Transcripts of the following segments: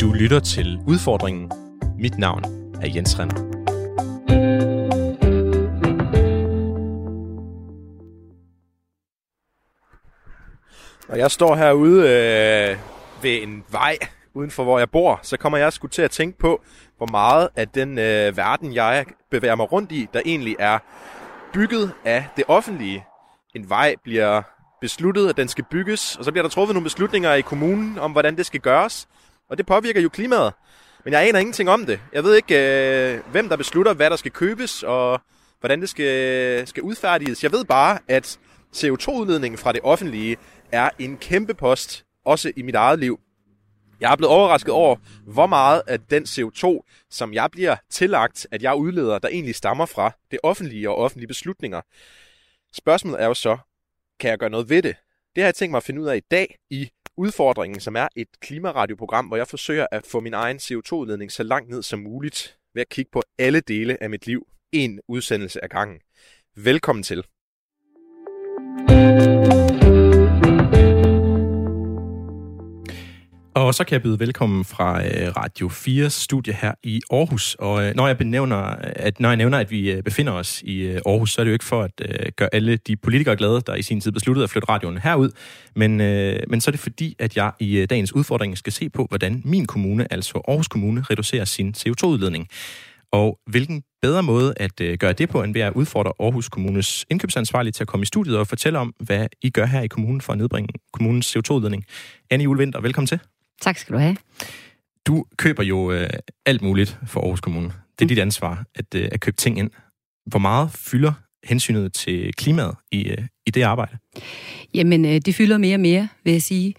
Du lytter til Udfordringen. Mit navn er Jens Renner. Når jeg står herude øh, ved en vej uden for, hvor jeg bor, så kommer jeg sgu til at tænke på, hvor meget af den øh, verden, jeg bevæger mig rundt i, der egentlig er bygget af det offentlige. En vej bliver besluttet, at den skal bygges, og så bliver der truffet nogle beslutninger i kommunen om, hvordan det skal gøres. Og det påvirker jo klimaet. Men jeg aner ingenting om det. Jeg ved ikke, øh, hvem der beslutter, hvad der skal købes, og hvordan det skal, skal udfærdiges. Jeg ved bare, at CO2-udledningen fra det offentlige er en kæmpe post, også i mit eget liv. Jeg er blevet overrasket over, hvor meget af den CO2, som jeg bliver tillagt, at jeg udleder, der egentlig stammer fra det offentlige og offentlige beslutninger. Spørgsmålet er jo så, kan jeg gøre noget ved det? Det har jeg tænkt mig at finde ud af i dag i Udfordringen, som er et klimaradioprogram, hvor jeg forsøger at få min egen CO2-udledning så langt ned som muligt ved at kigge på alle dele af mit liv. En udsendelse ad gangen. Velkommen til. Og så kan jeg byde velkommen fra øh, Radio 4 studie her i Aarhus. Og øh, når jeg benævner, at når jeg nævner, at vi øh, befinder os i øh, Aarhus, så er det jo ikke for at øh, gøre alle de politikere glade, der i sin tid besluttede at flytte radioen herud, men, øh, men så er det fordi, at jeg i dagens udfordring skal se på, hvordan min kommune, altså Aarhus Kommune, reducerer sin CO2-udledning. Og hvilken bedre måde at gøre det på, end ved at udfordre Aarhus Kommunes indkøbsansvarlige til at komme i studiet og fortælle om, hvad I gør her i kommunen for at nedbringe kommunens CO2-udledning. Anne Julvinter, velkommen til. Tak skal du have. Du køber jo øh, alt muligt for Aarhus Kommune. Det er mm. dit ansvar at, øh, at købe ting ind. Hvor meget fylder hensynet til klimaet i, øh, i det arbejde? Jamen, øh, det fylder mere og mere, vil jeg sige.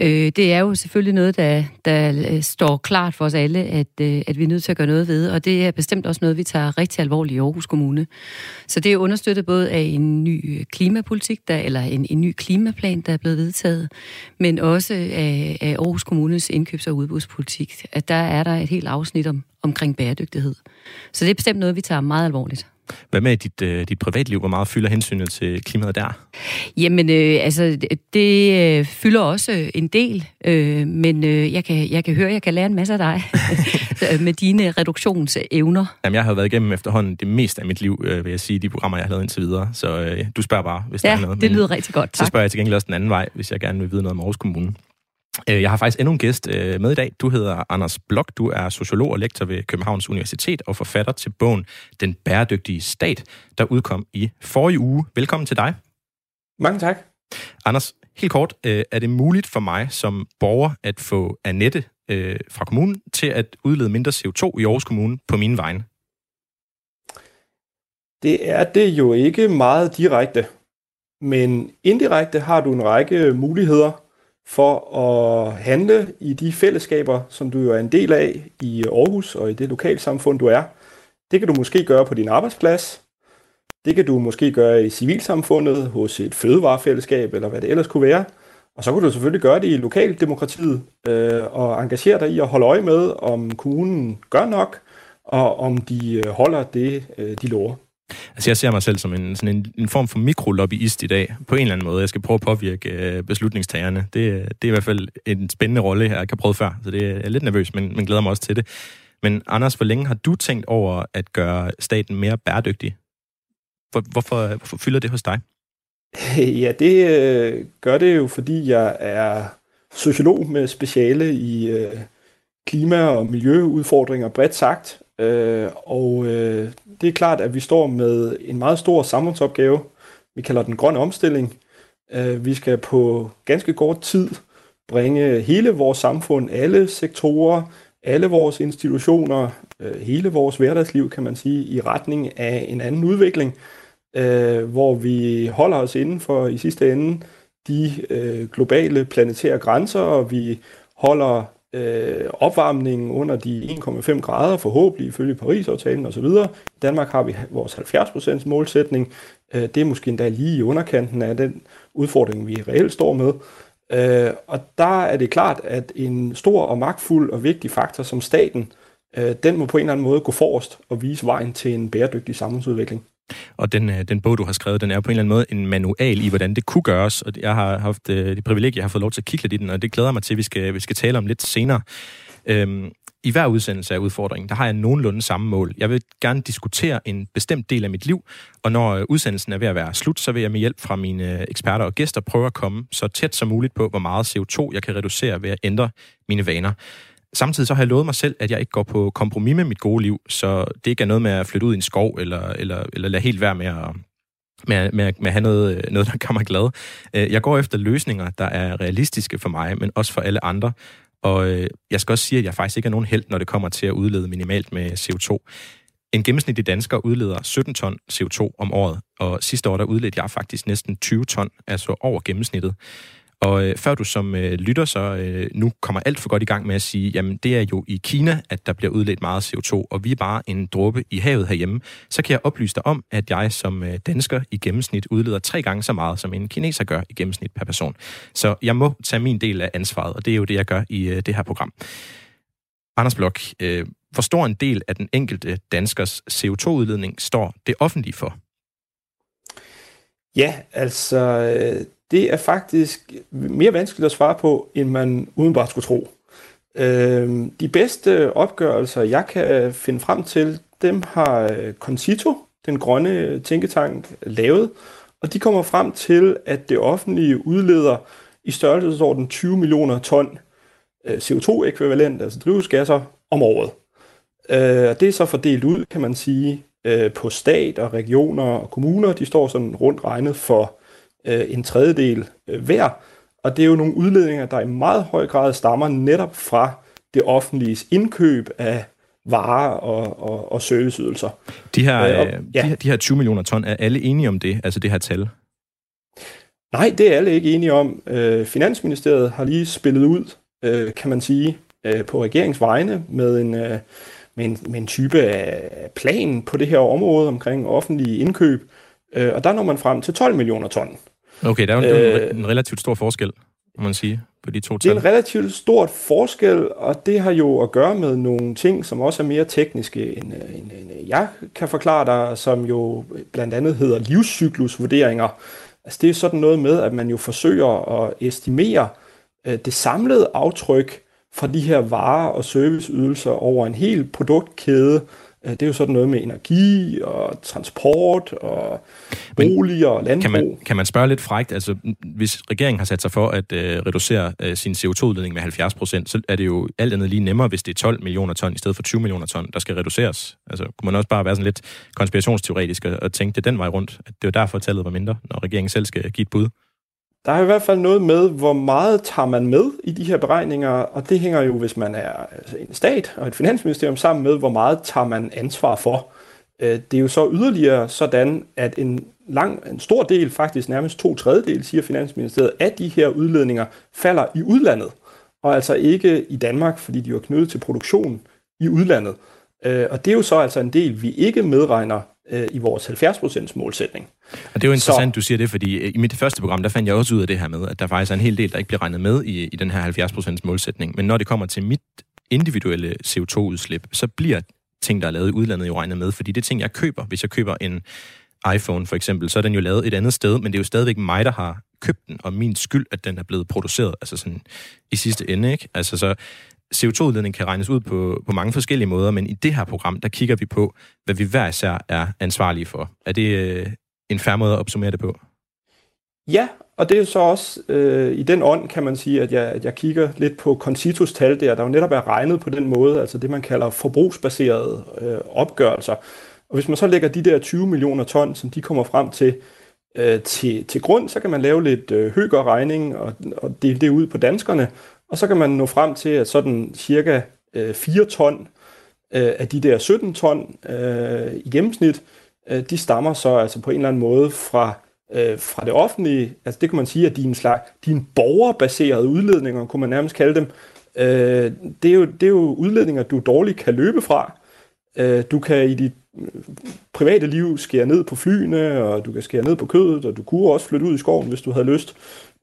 Øh, det er jo selvfølgelig noget, der, der øh, står klart for os alle, at, at vi er nødt til at gøre noget ved, og det er bestemt også noget, vi tager rigtig alvorligt i Aarhus Kommune. Så det er understøttet både af en ny klimapolitik, der, eller en, en ny klimaplan, der er blevet vedtaget, men også af, af Aarhus Kommunes indkøbs- og udbudspolitik. At der er der et helt afsnit om, omkring bæredygtighed. Så det er bestemt noget, vi tager meget alvorligt. Hvad med dit, øh, dit privatliv? Hvor meget fylder hensynet til klimaet der? Jamen, øh, altså, det øh, fylder også en del, øh, men øh, jeg, kan, jeg kan høre, jeg kan lære en masse af dig med dine reduktionsevner. Jamen, jeg har været igennem efterhånden det meste af mit liv, øh, vil jeg sige, de programmer, jeg har lavet indtil videre. Så øh, du spørger bare, hvis ja, der er noget. det lyder rigtig godt, tak. Så spørger jeg til gengæld også den anden vej, hvis jeg gerne vil vide noget om Aarhus Kommune. Øh, jeg har faktisk endnu en gæst øh, med i dag. Du hedder Anders Blok. Du er sociolog og lektor ved Københavns Universitet og forfatter til bogen Den bæredygtige stat, der udkom i forrige uge. Velkommen til dig. Mange tak. Anders, helt kort, øh, er det muligt for mig som borger at få Annette fra kommunen til at udlede mindre CO2 i Aarhus Kommune på mine vegne? Det er det jo ikke meget direkte, men indirekte har du en række muligheder for at handle i de fællesskaber, som du jo er en del af i Aarhus og i det lokalsamfund, du er. Det kan du måske gøre på din arbejdsplads. Det kan du måske gøre i civilsamfundet, hos et fødevarefællesskab, eller hvad det ellers kunne være. Og så kan du selvfølgelig gøre det i lokaldemokratiet, øh, og engagere dig i at holde øje med, om kommunen gør nok, og om de øh, holder det, øh, de lover. Altså jeg ser mig selv som en, sådan en, en form for mikrolobbyist i dag, på en eller anden måde. Jeg skal prøve at påvirke øh, beslutningstagerne. Det, det er i hvert fald en spændende rolle, jeg ikke har prøvet før, så det er jeg er lidt nervøs, men, men glæder mig også til det. Men Anders, hvor længe har du tænkt over at gøre staten mere bæredygtig? Hvor, hvorfor, hvorfor fylder det hos dig? Ja, det øh, gør det jo, fordi jeg er sociolog med speciale i øh, klima- og miljøudfordringer bredt sagt. Øh, og øh, det er klart, at vi står med en meget stor samfundsopgave. Vi kalder den grøn omstilling. Øh, vi skal på ganske kort tid bringe hele vores samfund, alle sektorer, alle vores institutioner, øh, hele vores hverdagsliv, kan man sige, i retning af en anden udvikling, øh, hvor vi holder os inden for i sidste ende de øh, globale planetære grænser, og vi holder øh, opvarmningen under de 1,5 grader, forhåbentlig ifølge Paris-aftalen osv. I Danmark har vi vores 70% målsætning. Øh, det er måske endda lige i underkanten af den udfordring, vi reelt står med. Øh, og der er det klart, at en stor og magtfuld og vigtig faktor som staten, øh, den må på en eller anden måde gå forrest og vise vejen til en bæredygtig samfundsudvikling. Og den, øh, den bog, du har skrevet, den er på en eller anden måde en manual i, hvordan det kunne gøres. Og jeg har haft øh, det privilegie, jeg har fået lov til at kigge lidt i den, og det glæder mig til, at vi skal, vi skal tale om lidt senere. Øhm, I hver udsendelse af udfordringen, der har jeg nogenlunde samme mål. Jeg vil gerne diskutere en bestemt del af mit liv, og når øh, udsendelsen er ved at være slut, så vil jeg med hjælp fra mine øh, eksperter og gæster prøve at komme så tæt som muligt på, hvor meget CO2 jeg kan reducere ved at ændre mine vaner. Samtidig så har jeg lovet mig selv, at jeg ikke går på kompromis med mit gode liv, så det ikke er noget med at flytte ud i en skov, eller, eller, eller lade helt være med at, med, med, med at have noget, noget, der gør mig glad. Øh, jeg går efter løsninger, der er realistiske for mig, men også for alle andre. Og øh, jeg skal også sige, at jeg faktisk ikke er nogen held, når det kommer til at udlede minimalt med CO2. En gennemsnitlig dansker udleder 17 ton CO2 om året, og sidste år der udledte jeg faktisk næsten 20 ton, altså over gennemsnittet. Og øh, før du som øh, lytter så øh, nu kommer alt for godt i gang med at sige, jamen det er jo i Kina, at der bliver udledt meget CO2, og vi er bare en dråbe i havet herhjemme, så kan jeg oplyse dig om, at jeg som øh, dansker i gennemsnit udleder tre gange så meget, som en kineser gør i gennemsnit per person. Så jeg må tage min del af ansvaret, og det er jo det, jeg gør i øh, det her program. Anders Blok, øh, hvor stor en del af den enkelte danskers CO2-udledning står det offentlige for? Ja, altså øh, det er faktisk mere vanskeligt at svare på, end man udenbart skulle tro. Øh, de bedste opgørelser, jeg kan finde frem til, dem har øh, Concito, den grønne tænketank, lavet, og de kommer frem til, at det offentlige udleder i størrelsesorden 20 millioner ton øh, CO2-ekvivalent, altså drivhusgasser, om året. Øh, og det er så fordelt ud, kan man sige, på stat og regioner og kommuner. De står sådan rundt regnet for øh, en tredjedel øh, hver. Og det er jo nogle udledninger, der i meget høj grad stammer netop fra det offentlige indkøb af varer og, og, og serviceydelser. De her, øh, og, ja. de, her, de her 20 millioner ton, er alle enige om det, altså det her tal? Nej, det er alle ikke enige om. Øh, Finansministeriet har lige spillet ud, øh, kan man sige, øh, på regeringsvegne med en, øh, med, en, med en type af plan på det her område omkring offentlige indkøb. Øh, og der når man frem til 12 millioner ton. Okay, der er jo øh, en relativt stor forskel, må man sige, på de to tal. Det er en relativt stort forskel, og det har jo at gøre med nogle ting, som også er mere tekniske, end, end, end jeg kan forklare dig, som jo blandt andet hedder livscyklusvurderinger. Altså det er sådan noget med, at man jo forsøger at estimere øh, det samlede aftryk fra de her varer og serviceydelser over en hel produktkæde, Øh, det er jo sådan noget med energi og transport og boliger og landbrug. Kan man, kan man spørge lidt frægt, altså hvis regeringen har sat sig for at øh, reducere øh, sin CO2-udledning med 70 procent, så er det jo alt andet lige nemmere, hvis det er 12 millioner ton i stedet for 20 millioner ton, der skal reduceres. Altså kunne man også bare være sådan lidt konspirationsteoretisk og, og tænke det den vej rundt, at det er derfor, tallet var mindre, når regeringen selv skal give et bud? Der er i hvert fald noget med, hvor meget tager man med i de her beregninger, og det hænger jo, hvis man er altså en stat og et finansministerium, sammen med, hvor meget tager man ansvar for. Øh, det er jo så yderligere sådan, at en, lang, en stor del, faktisk nærmest to tredjedel, siger Finansministeriet, af de her udledninger falder i udlandet, og altså ikke i Danmark, fordi de er knyttet til produktion i udlandet. Øh, og det er jo så altså en del, vi ikke medregner øh, i vores 70% målsætning. Og det er jo interessant, så, du siger det, fordi øh, i mit første program, der fandt jeg også ud af det her med, at der faktisk er en hel del, der ikke bliver regnet med i, i den her 70% målsætning. Men når det kommer til mit individuelle CO2-udslip, så bliver ting, der er lavet i udlandet, jo regnet med, fordi det er ting, jeg køber. Hvis jeg køber en iPhone for eksempel, så er den jo lavet et andet sted, men det er jo stadigvæk mig, der har købt den, og min skyld, at den er blevet produceret, altså sådan i sidste ende, ikke? Altså så CO2-udledning kan regnes ud på, på mange forskellige måder, men i det her program, der kigger vi på, hvad vi hver især er ansvarlige for. Er det øh, en færre måde at opsummere det på? Ja, og det er så også øh, i den ånd, kan man sige, at jeg, at jeg kigger lidt på Concitos tal der, der jo netop er regnet på den måde, altså det man kalder forbrugsbaserede øh, opgørelser. Og hvis man så lægger de der 20 millioner ton, som de kommer frem til, øh, til, til grund, så kan man lave lidt øh, højere regning og, og dele det ud på danskerne, og så kan man nå frem til, at sådan cirka øh, 4 ton øh, af de der 17 ton øh, i gennemsnit, øh, Øh, de stammer så altså på en eller anden måde fra, øh, fra det offentlige. Altså det kan man sige, at de er en slags, de er en borgerbaserede udledninger, kunne man nærmest kalde dem. Øh, det, er jo, det er jo udledninger, du dårligt kan løbe fra. Øh, du kan i dit øh, private liv skære ned på flyene, og du kan skære ned på kødet, og du kunne også flytte ud i skoven, hvis du havde lyst.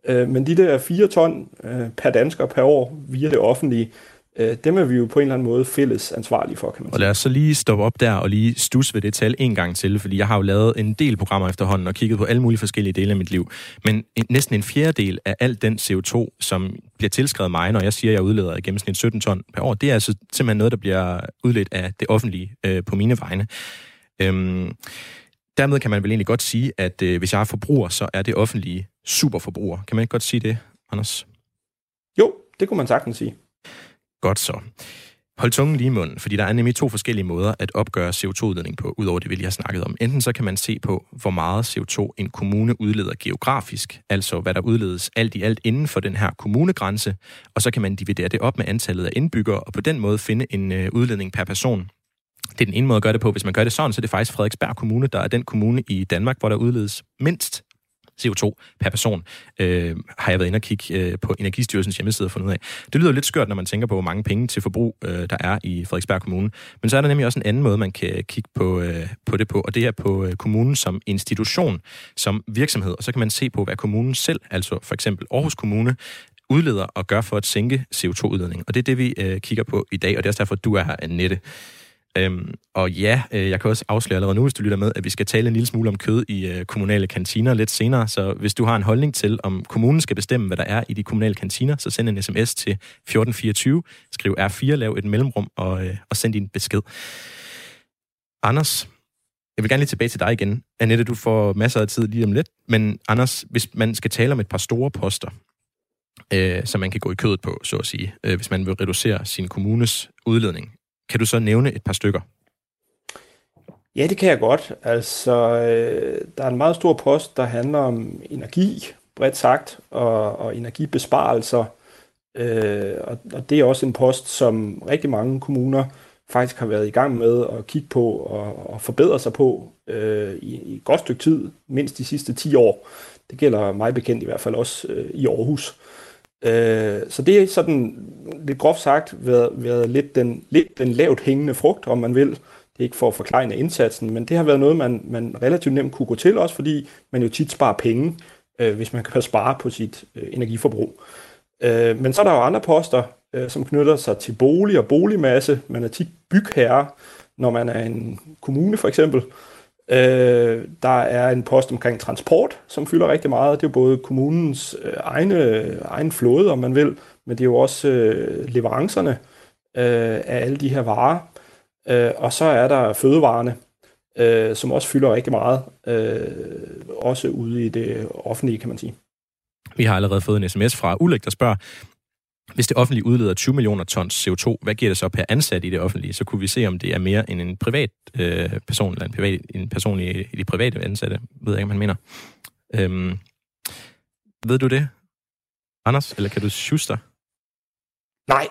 Øh, men de der 4 ton øh, per dansker per år via det offentlige, øh, dem er vi jo på en eller anden måde fælles ansvarlige for, kan man sige. Og lad os så lige stoppe op der og lige stus ved det tal en gang til, fordi jeg har jo lavet en del programmer efterhånden og kigget på alle mulige forskellige dele af mit liv. Men en, næsten en fjerdedel af al den CO2, som bliver tilskrevet mig, når jeg siger, at jeg udleder i gennemsnit 17 ton per år, det er altså simpelthen noget, der bliver udledt af det offentlige øh, på mine vegne. Øhm, dermed kan man vel egentlig godt sige, at øh, hvis jeg er forbruger, så er det offentlige superforbruger. Kan man ikke godt sige det, Anders? Jo, det kunne man sagtens sige. Godt så. Hold tungen lige i munden, fordi der er nemlig to forskellige måder at opgøre CO2-udledning på, udover det, vi lige har snakket om. Enten så kan man se på, hvor meget CO2 en kommune udleder geografisk, altså hvad der udledes alt i alt inden for den her kommunegrænse, og så kan man dividere det op med antallet af indbyggere, og på den måde finde en øh, udledning per person. Det er den ene måde at gøre det på. Hvis man gør det sådan, så er det faktisk Frederiksberg Kommune, der er den kommune i Danmark, hvor der udledes mindst CO2 per person, øh, har jeg været inde og kigge øh, på Energistyrelsens hjemmeside og fundet ud af. Det lyder lidt skørt, når man tænker på, hvor mange penge til forbrug, øh, der er i Frederiksberg Kommune. Men så er der nemlig også en anden måde, man kan kigge på, øh, på det på, og det er på øh, kommunen som institution, som virksomhed. Og så kan man se på, hvad kommunen selv, altså for eksempel Aarhus Kommune, udleder og gør for at sænke CO2-udledning. Og det er det, vi øh, kigger på i dag, og det er også derfor, at du er her, Annette. Øhm, og ja, øh, jeg kan også afsløre allerede nu, hvis du lytter med, at vi skal tale en lille smule om kød i øh, kommunale kantiner lidt senere. Så hvis du har en holdning til, om kommunen skal bestemme, hvad der er i de kommunale kantiner, så send en sms til 1424, skriv R4, lav et mellemrum og, øh, og send din besked. Anders, jeg vil gerne lige tilbage til dig igen. Annette, du får masser af tid lige om lidt. Men Anders, hvis man skal tale om et par store poster, øh, som man kan gå i kødet på, så at sige, øh, hvis man vil reducere sin kommunes udledning, kan du så nævne et par stykker? Ja, det kan jeg godt. Altså, øh, der er en meget stor post, der handler om energi, bredt sagt, og, og energibesparelser. Øh, og, og det er også en post, som rigtig mange kommuner faktisk har været i gang med at kigge på og, og forbedre sig på øh, i, i et godt stykke tid, mindst de sidste 10 år. Det gælder mig bekendt i hvert fald også øh, i Aarhus. Øh, så det er sådan lidt groft sagt været, været lidt, den, lidt den lavt hængende frugt, om man vil. Det er ikke for at forklare indsatsen, men det har været noget, man, man relativt nemt kunne gå til, også fordi man jo tit sparer penge, øh, hvis man kan spare på sit øh, energiforbrug. Øh, men så er der jo andre poster, øh, som knytter sig til bolig og boligmasse. Man er tit bygherre, når man er en kommune for eksempel. Øh, der er en post omkring transport, som fylder rigtig meget. Det er jo både kommunens øh, egne, egen flåde, om man vil, men det er jo også øh, leverancerne øh, af alle de her varer. Øh, og så er der fødevarene, øh, som også fylder rigtig meget, øh, også ude i det offentlige, kan man sige. Vi har allerede fået en sms fra Ulrik, der spørger, hvis det offentlige udleder 20 millioner tons CO2, hvad giver det så per ansat i det offentlige? Så kunne vi se, om det er mere end en privat øh, person, eller en, privat, en person i, i de private ansatte. Ved jeg ikke, om han mener. Øhm, ved du det, Anders? Eller kan du dig? Nej,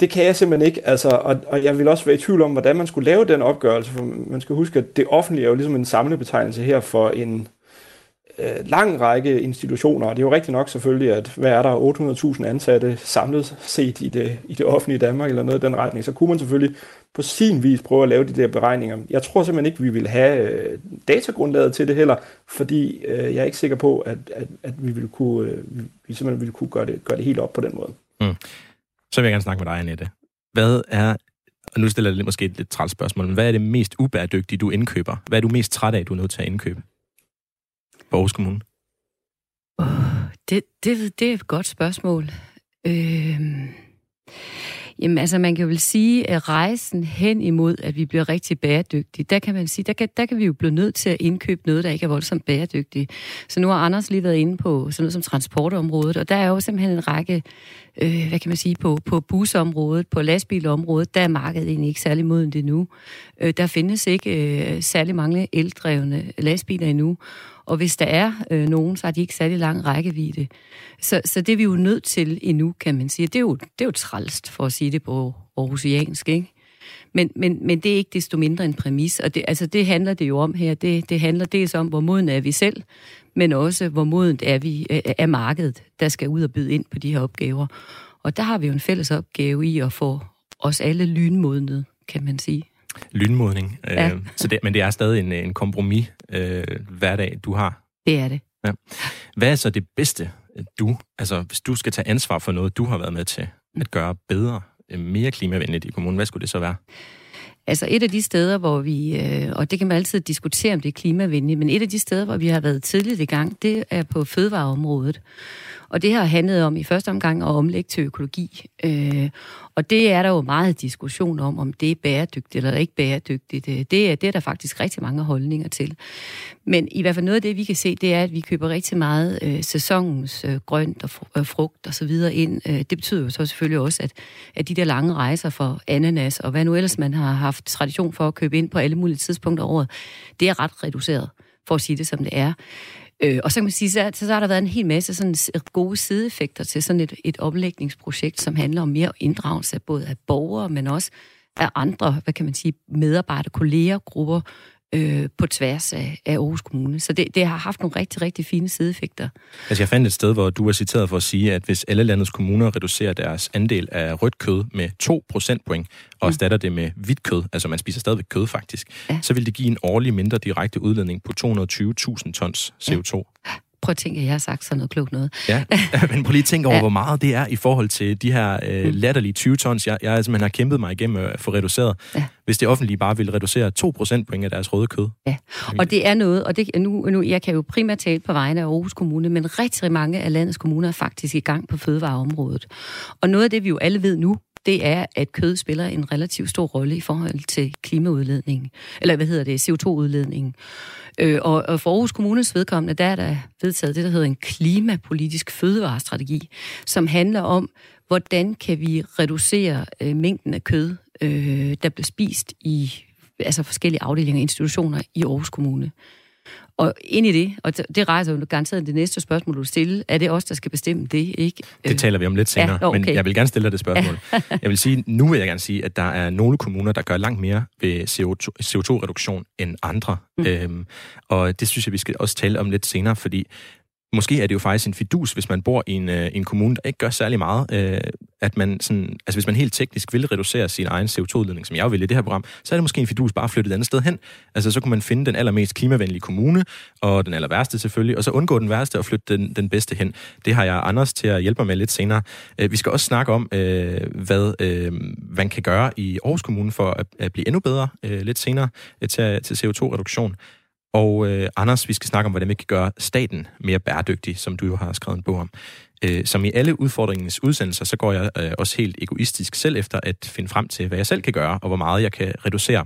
det kan jeg simpelthen ikke. Altså, og, og jeg vil også være i tvivl om, hvordan man skulle lave den opgørelse. For man skal huske, at det offentlige er jo ligesom en samlebetegnelse her for en øh, lang række institutioner, og det er jo rigtigt nok selvfølgelig, at hvad er der 800.000 ansatte samlet set i det, i det offentlige Danmark, eller noget i den retning, så kunne man selvfølgelig på sin vis prøve at lave de der beregninger. Jeg tror simpelthen ikke, vi vil have øh, datagrundlaget til det heller, fordi øh, jeg er ikke sikker på, at, at, at vi, vil kunne, øh, vi simpelthen ville kunne gøre det, gøre det helt op på den måde. Mm. Så vil jeg gerne snakke med dig, Annette. Hvad er, og nu stiller jeg måske et lidt træls spørgsmål, men hvad er det mest ubæredygtige, du indkøber? Hvad er du mest træt af, du er nødt til at indkøbe? På Aarhus Kommune? Oh, det, det, det er et godt spørgsmål. Øh, jamen altså, man kan jo vel sige, at rejsen hen imod, at vi bliver rigtig bæredygtige, der kan man sige, der kan, der kan vi jo blive nødt til at indkøbe noget, der ikke er voldsomt bæredygtigt. Så nu har Anders lige været inde på sådan noget som transportområdet, og der er jo simpelthen en række, øh, hvad kan man sige, på, på busområdet, på lastbilområdet, der er markedet egentlig ikke særlig moden det nu. Øh, der findes ikke øh, særlig mange eldrevne lastbiler endnu, og hvis der er øh, nogen, så har de ikke særlig lang rækkevidde. Så, så det er vi jo nødt til endnu, kan man sige. Det er jo, det er jo trælst, for at sige det på aarhusiansk, ikke? Men, men, men det er ikke desto mindre en præmis, og det, altså det handler det jo om her. Det, det handler dels om, hvor moden er vi selv, men også, hvor modent er vi af øh, markedet, der skal ud og byde ind på de her opgaver. Og der har vi jo en fælles opgave i at få os alle lynmodnet, kan man sige lynmodning. Ja. Øh, så det, men det er stadig en, en kompromis øh, hverdag, du har. Det er det. Ja. Hvad er så det bedste, du, altså hvis du skal tage ansvar for noget, du har været med til at gøre bedre øh, mere klimavenligt i kommunen, hvad skulle det så være? Altså et af de steder, hvor vi, øh, og det kan man altid diskutere, om det er klimavenligt, men et af de steder, hvor vi har været tidligt i gang, det er på fødevareområdet. Og det har handlet om i første omgang at omlægge til økologi. Øh, og det er der jo meget diskussion om, om det er bæredygtigt eller ikke bæredygtigt. Øh, det er, det er der faktisk rigtig mange holdninger til. Men i hvert fald noget af det, vi kan se, det er, at vi køber rigtig meget øh, sæsonens øh, grønt og fr- øh, frugt og så videre ind. Øh, det betyder jo så selvfølgelig også, at, at de der lange rejser for ananas og hvad nu ellers man har haft tradition for at købe ind på alle mulige tidspunkter af året, det er ret reduceret, for at sige det som det er. Øh, og så kan man sige, så, så har der været en hel masse sådan gode sideeffekter til sådan et, et omlægningsprojekt, som handler om mere inddragelse af både af borgere, men også af andre, hvad kan man sige, medarbejdere, kolleger, grupper, øh, på tværs af, af Aarhus Kommune. Så det, det har haft nogle rigtig, rigtig fine sideeffekter. Altså jeg fandt et sted, hvor du er citeret for at sige, at hvis alle landets kommuner reducerer deres andel af rødt kød med 2 procentpoint, og mm. erstatter det med hvidt kød, altså man spiser stadigvæk kød faktisk, ja. så vil det give en årlig mindre direkte udledning på 220.000 tons CO2. Ja prøv at tænke, at jeg har sagt sådan noget klogt noget. Ja, men prøv lige at tænke over, ja. hvor meget det er i forhold til de her øh, mm. latterlige 20 tons, jeg, jeg simpelthen har kæmpet mig igennem at få reduceret. Ja. Hvis det offentlige bare ville reducere 2 procentpoint af deres røde kød. Ja, og det er noget, og det, nu, nu, jeg kan jo primært tale på vegne af Aarhus Kommune, men rigtig mange af landets kommuner er faktisk i gang på fødevareområdet. Og noget af det, vi jo alle ved nu, det er, at kød spiller en relativt stor rolle i forhold til klimaudledning, eller hvad hedder det, CO2-udledning. Øh, og, og for Aarhus Kommunes vedkommende, der er der vedtaget det, der hedder en klimapolitisk fødevarestrategi, som handler om, hvordan kan vi reducere øh, mængden af kød, øh, der bliver spist i altså forskellige afdelinger og institutioner i Aarhus Kommune. Og ind i det, og det rejser jo garanteret det næste spørgsmål, du stiller, er det os, der skal bestemme det, ikke? Det taler vi om lidt senere, ja, okay. men jeg vil gerne stille dig det spørgsmål. Ja. jeg vil sige, nu vil jeg gerne sige, at der er nogle kommuner, der gør langt mere ved CO2-reduktion end andre. Mm. Øhm, og det synes jeg, vi skal også tale om lidt senere, fordi Måske er det jo faktisk en fidus, hvis man bor i en, øh, en kommune, der ikke gør særlig meget, øh, at man sådan, altså hvis man helt teknisk vil reducere sin egen CO2-udledning, som jeg vil i det her program, så er det måske en fidus bare at flytte et andet sted hen. Altså så kunne man finde den allermest klimavenlige kommune, og den aller værste selvfølgelig, og så undgå den værste og flytte den, den bedste hen. Det har jeg Anders til at hjælpe mig med lidt senere. Øh, vi skal også snakke om, øh, hvad øh, man kan gøre i Aarhus Kommune for at, at blive endnu bedre øh, lidt senere øh, til, til CO2-reduktion. Og øh, Anders, vi skal snakke om, hvordan vi kan gøre staten mere bæredygtig, som du jo har skrevet en bog om. Øh, som i alle udfordringens udsendelser, så går jeg øh, også helt egoistisk selv efter at finde frem til, hvad jeg selv kan gøre, og hvor meget jeg kan reducere.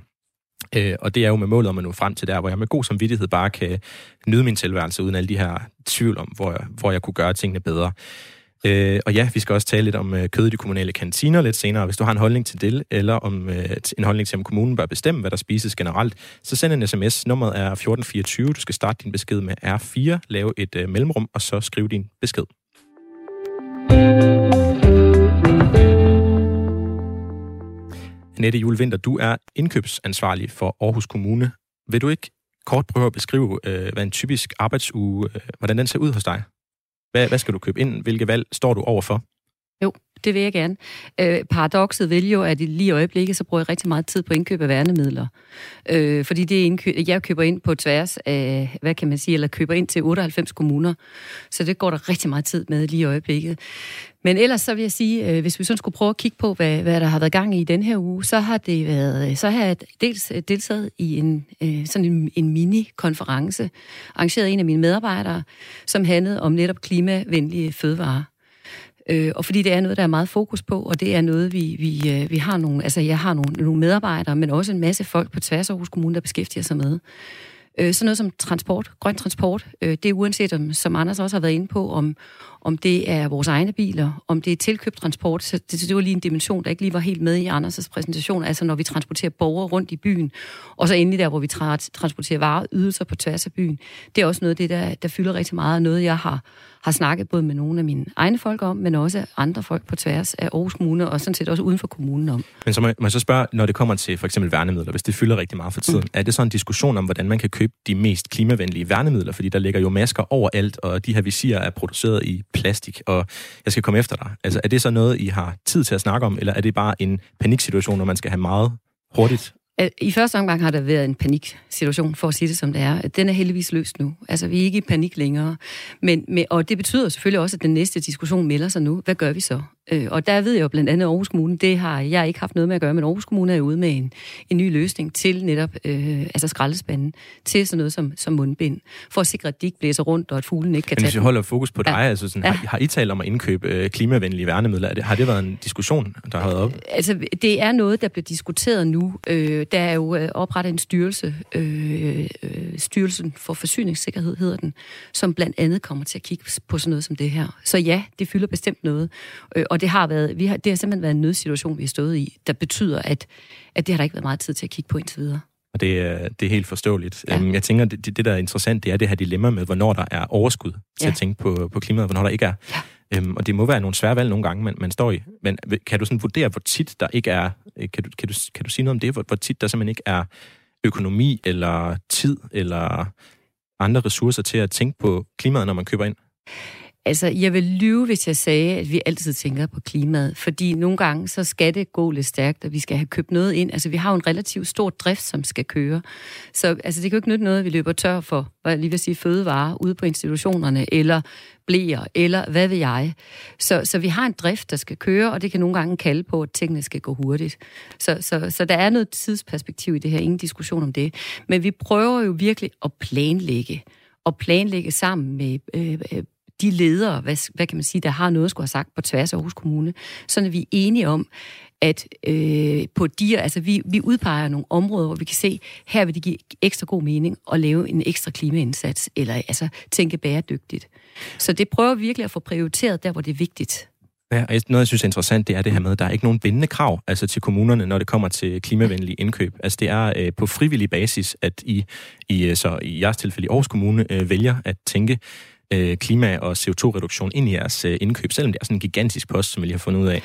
Øh, og det er jo med målet om at nå frem til der, hvor jeg med god samvittighed bare kan nyde min tilværelse, uden alle de her tvivl om, hvor jeg, hvor jeg kunne gøre tingene bedre. Øh, og ja, vi skal også tale lidt om øh, kød i de kommunale kantiner lidt senere. Hvis du har en holdning til det, eller om øh, en holdning til, om kommunen bør bestemme, hvad der spises generelt, så send en sms. Nummeret er 1424. Du skal starte din besked med R4, lave et øh, mellemrum, og så skrive din besked. Nette Julevinter, du er indkøbsansvarlig for Aarhus Kommune. Vil du ikke kort prøve at beskrive, øh, hvad en typisk arbejdsuge, øh, hvordan den ser ud hos dig? Hvad, hvad skal du købe ind? Hvilke valg står du overfor? Jo, det vil jeg gerne. Øh, paradokset vil jo, at lige i øjeblikket, så bruger jeg rigtig meget tid på indkøb af værnemidler. Øh, fordi det er indkøb, jeg køber ind på tværs af, hvad kan man sige, eller køber ind til 98 kommuner. Så det går der rigtig meget tid med lige i øjeblikket. Men ellers så vil jeg sige, øh, hvis vi sådan skulle prøve at kigge på, hvad, hvad der har været gang i den her uge, så har det været, øh, så har jeg dels øh, deltaget i en, øh, sådan en, en mini-konference, arrangeret en af mine medarbejdere, som handlede om netop klimavenlige fødevarer. Øh, og fordi det er noget, der er meget fokus på, og det er noget, vi, vi, øh, vi har nogle, altså jeg har nogle, nogle medarbejdere, men også en masse folk på tværs af Aarhus Kommune, der beskæftiger sig med. Øh, sådan noget som transport, grøn transport, øh, det er uanset, om, som Anders også har været inde på, om, om det er vores egne biler, om det er tilkøbt transport. Så det, det var lige en dimension, der ikke lige var helt med i Anders' præsentation, altså når vi transporterer borgere rundt i byen, og så endelig der, hvor vi tra- transporterer varer ydelser på tværs af byen. Det er også noget af det, der, der fylder rigtig meget, og noget, jeg har har snakket både med nogle af mine egne folk om, men også andre folk på tværs af Aarhus Kommune, og sådan set også uden for kommunen om. Men så må, må jeg så spørge, når det kommer til for eksempel værnemidler, hvis det fylder rigtig meget for tiden, mm. er det så en diskussion om, hvordan man kan købe de mest klimavenlige værnemidler? Fordi der ligger jo masker overalt, og de her visirer er produceret i plastik, og jeg skal komme efter dig. Altså, er det så noget, I har tid til at snakke om, eller er det bare en paniksituation, når man skal have meget hurtigt i første omgang har der været en paniksituation, for at sige det som det er. Den er heldigvis løst nu. Altså, vi er ikke i panik længere. Men, med, og det betyder selvfølgelig også, at den næste diskussion melder sig nu. Hvad gør vi så? Øh, og der ved jeg jo blandt andet Aarhus Kommune, det har jeg ikke haft noget med at gøre, men Aarhus Kommune er ude med en, en ny løsning til netop øh, altså skraldespanden, til sådan noget som, som mundbind, for at sikre, at de ikke blæser rundt, og at fuglen ikke kan Men tage hvis vi holder fokus på dig, Ja. altså sådan, har, har I talt om at indkøbe øh, klimavenlige værnemidler? Er det, har det været en diskussion, der har været op? Altså, det er noget, der bliver diskuteret nu. Øh, der er jo øh, oprettet en styrelse, øh, øh, Styrelsen for Forsyningssikkerhed hedder den, som blandt andet kommer til at kigge på sådan noget som det her. Så ja, det fylder bestemt noget. Øh, og det har, været, vi har, det har simpelthen været en nødsituation, vi har stået i, der betyder, at, at det har der ikke været meget tid til at kigge på indtil videre. Og det, er- det er helt forståeligt. Ja. Ja. Jeg tænker, det, det, det, der er interessant, det er det her dilemma med, hvornår der er overskud til Ja. at tænke på, på klimaet, og hvornår der ikke er. Ja. Øhm, og det må være nogle svære valg nogle gange, man, man står i. Men kan du sådan vurdere, hvor tit der ikke er... øh, Kan du, kan du, kan du sige noget om det? Hvor, hvor tit der simpelthen ikke er økonomi, eller tid, eller andre ressourcer til at tænke på klimaet, når man køber ind? Altså, jeg vil lyve, hvis jeg sagde, at vi altid tænker på klimaet, fordi nogle gange, så skal det gå lidt stærkt, og vi skal have købt noget ind. Altså, vi har jo en relativt stor drift, som skal køre. Så altså, det kan jo ikke nytte noget, at vi løber tør for, hvad jeg lige vil sige, fødevarer ude på institutionerne, eller blæer, eller hvad ved jeg. Så, så vi har en drift, der skal køre, og det kan nogle gange kalde på, at tingene skal gå hurtigt. Så, så, så der er noget tidsperspektiv i det her, ingen diskussion om det. Men vi prøver jo virkelig at planlægge, og planlægge sammen med øh, øh de ledere, hvad, hvad kan man sige, der har noget at skulle have sagt på tværs af Aarhus Kommune, så at vi er enige om, at øh, på de, altså vi, vi udpeger nogle områder, hvor vi kan se, her vil det give ekstra god mening at lave en ekstra klimaindsats, eller altså tænke bæredygtigt. Så det prøver vi virkelig at få prioriteret der, hvor det er vigtigt. Ja, og noget, jeg synes er interessant, det er det her med, at der er ikke nogen bindende krav altså til kommunerne, når det kommer til klimavenlige indkøb. Altså det er øh, på frivillig basis, at I, I øh, så i jeres tilfælde i Aarhus Kommune øh, vælger at tænke øh, klima- og CO2-reduktion ind i jeres øh, indkøb, selvom det er sådan en gigantisk post, som vi lige har fundet ud af.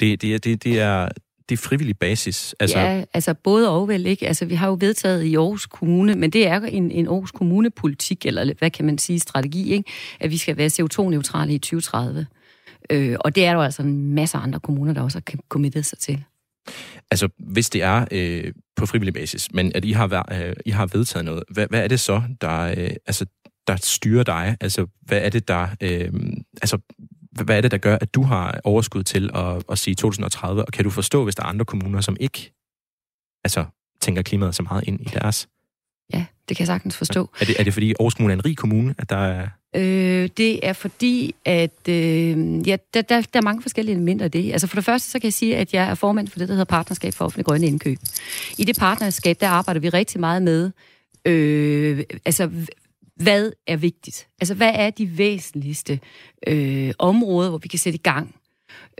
Det, det, er- det, det, er, det er frivillig basis. Altså, ja, altså både og vel, ikke? Altså vi har jo vedtaget i Aarhus Kommune, men det er en, en Aarhus Kommune-politik, eller hvad kan man sige, strategi, ikke? At vi skal være CO2-neutrale i 2030. Øh, og det er der jo altså en masse andre kommuner, der også har committet sig til. Altså, hvis det er øh, på frivillig basis, men at I har, øh, I har vedtaget noget, hvad, hvad er det så, der, øh, altså, der styrer dig? Altså, hvad er det, der... Øh, altså, hvad er det, der gør, at du har overskud til at, at sige 2030? Og kan du forstå, hvis der er andre kommuner, som ikke altså, tænker klimaet så meget ind i deres? Ja, det kan jeg sagtens forstå. Er det, er det fordi Aarhus Kommune er en rig kommune, at der er... Øh, det er fordi, at øh, ja, der, der, der er mange forskellige elementer af det. Altså for det første, så kan jeg sige, at jeg er formand for det, der hedder Partnerskab for Offentlig Grønne Indkøb. I det partnerskab, der arbejder vi rigtig meget med, øh, altså hvad er vigtigt? Altså hvad er de væsentligste øh, områder, hvor vi kan sætte i gang?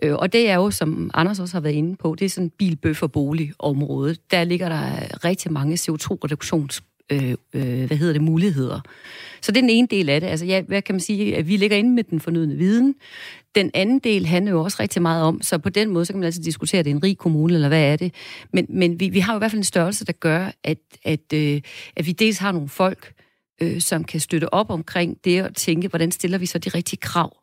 Øh, og det er jo, som Anders også har været inde på, det er sådan bilbøf- og boligområde. Der ligger der rigtig mange CO2-reduktions øh, øh, hvad hedder det, muligheder. Så det er den ene del af det. Altså, ja, hvad kan man sige? At vi ligger inde med den fornødne viden. Den anden del handler jo også rigtig meget om, så på den måde, så kan man altså diskutere, at det er en rig kommune, eller hvad er det? Men, men vi, vi har jo i hvert fald en størrelse, der gør, at, at, øh, at vi dels har nogle folk, øh, som kan støtte op omkring det og tænke, hvordan stiller vi så de rigtige krav?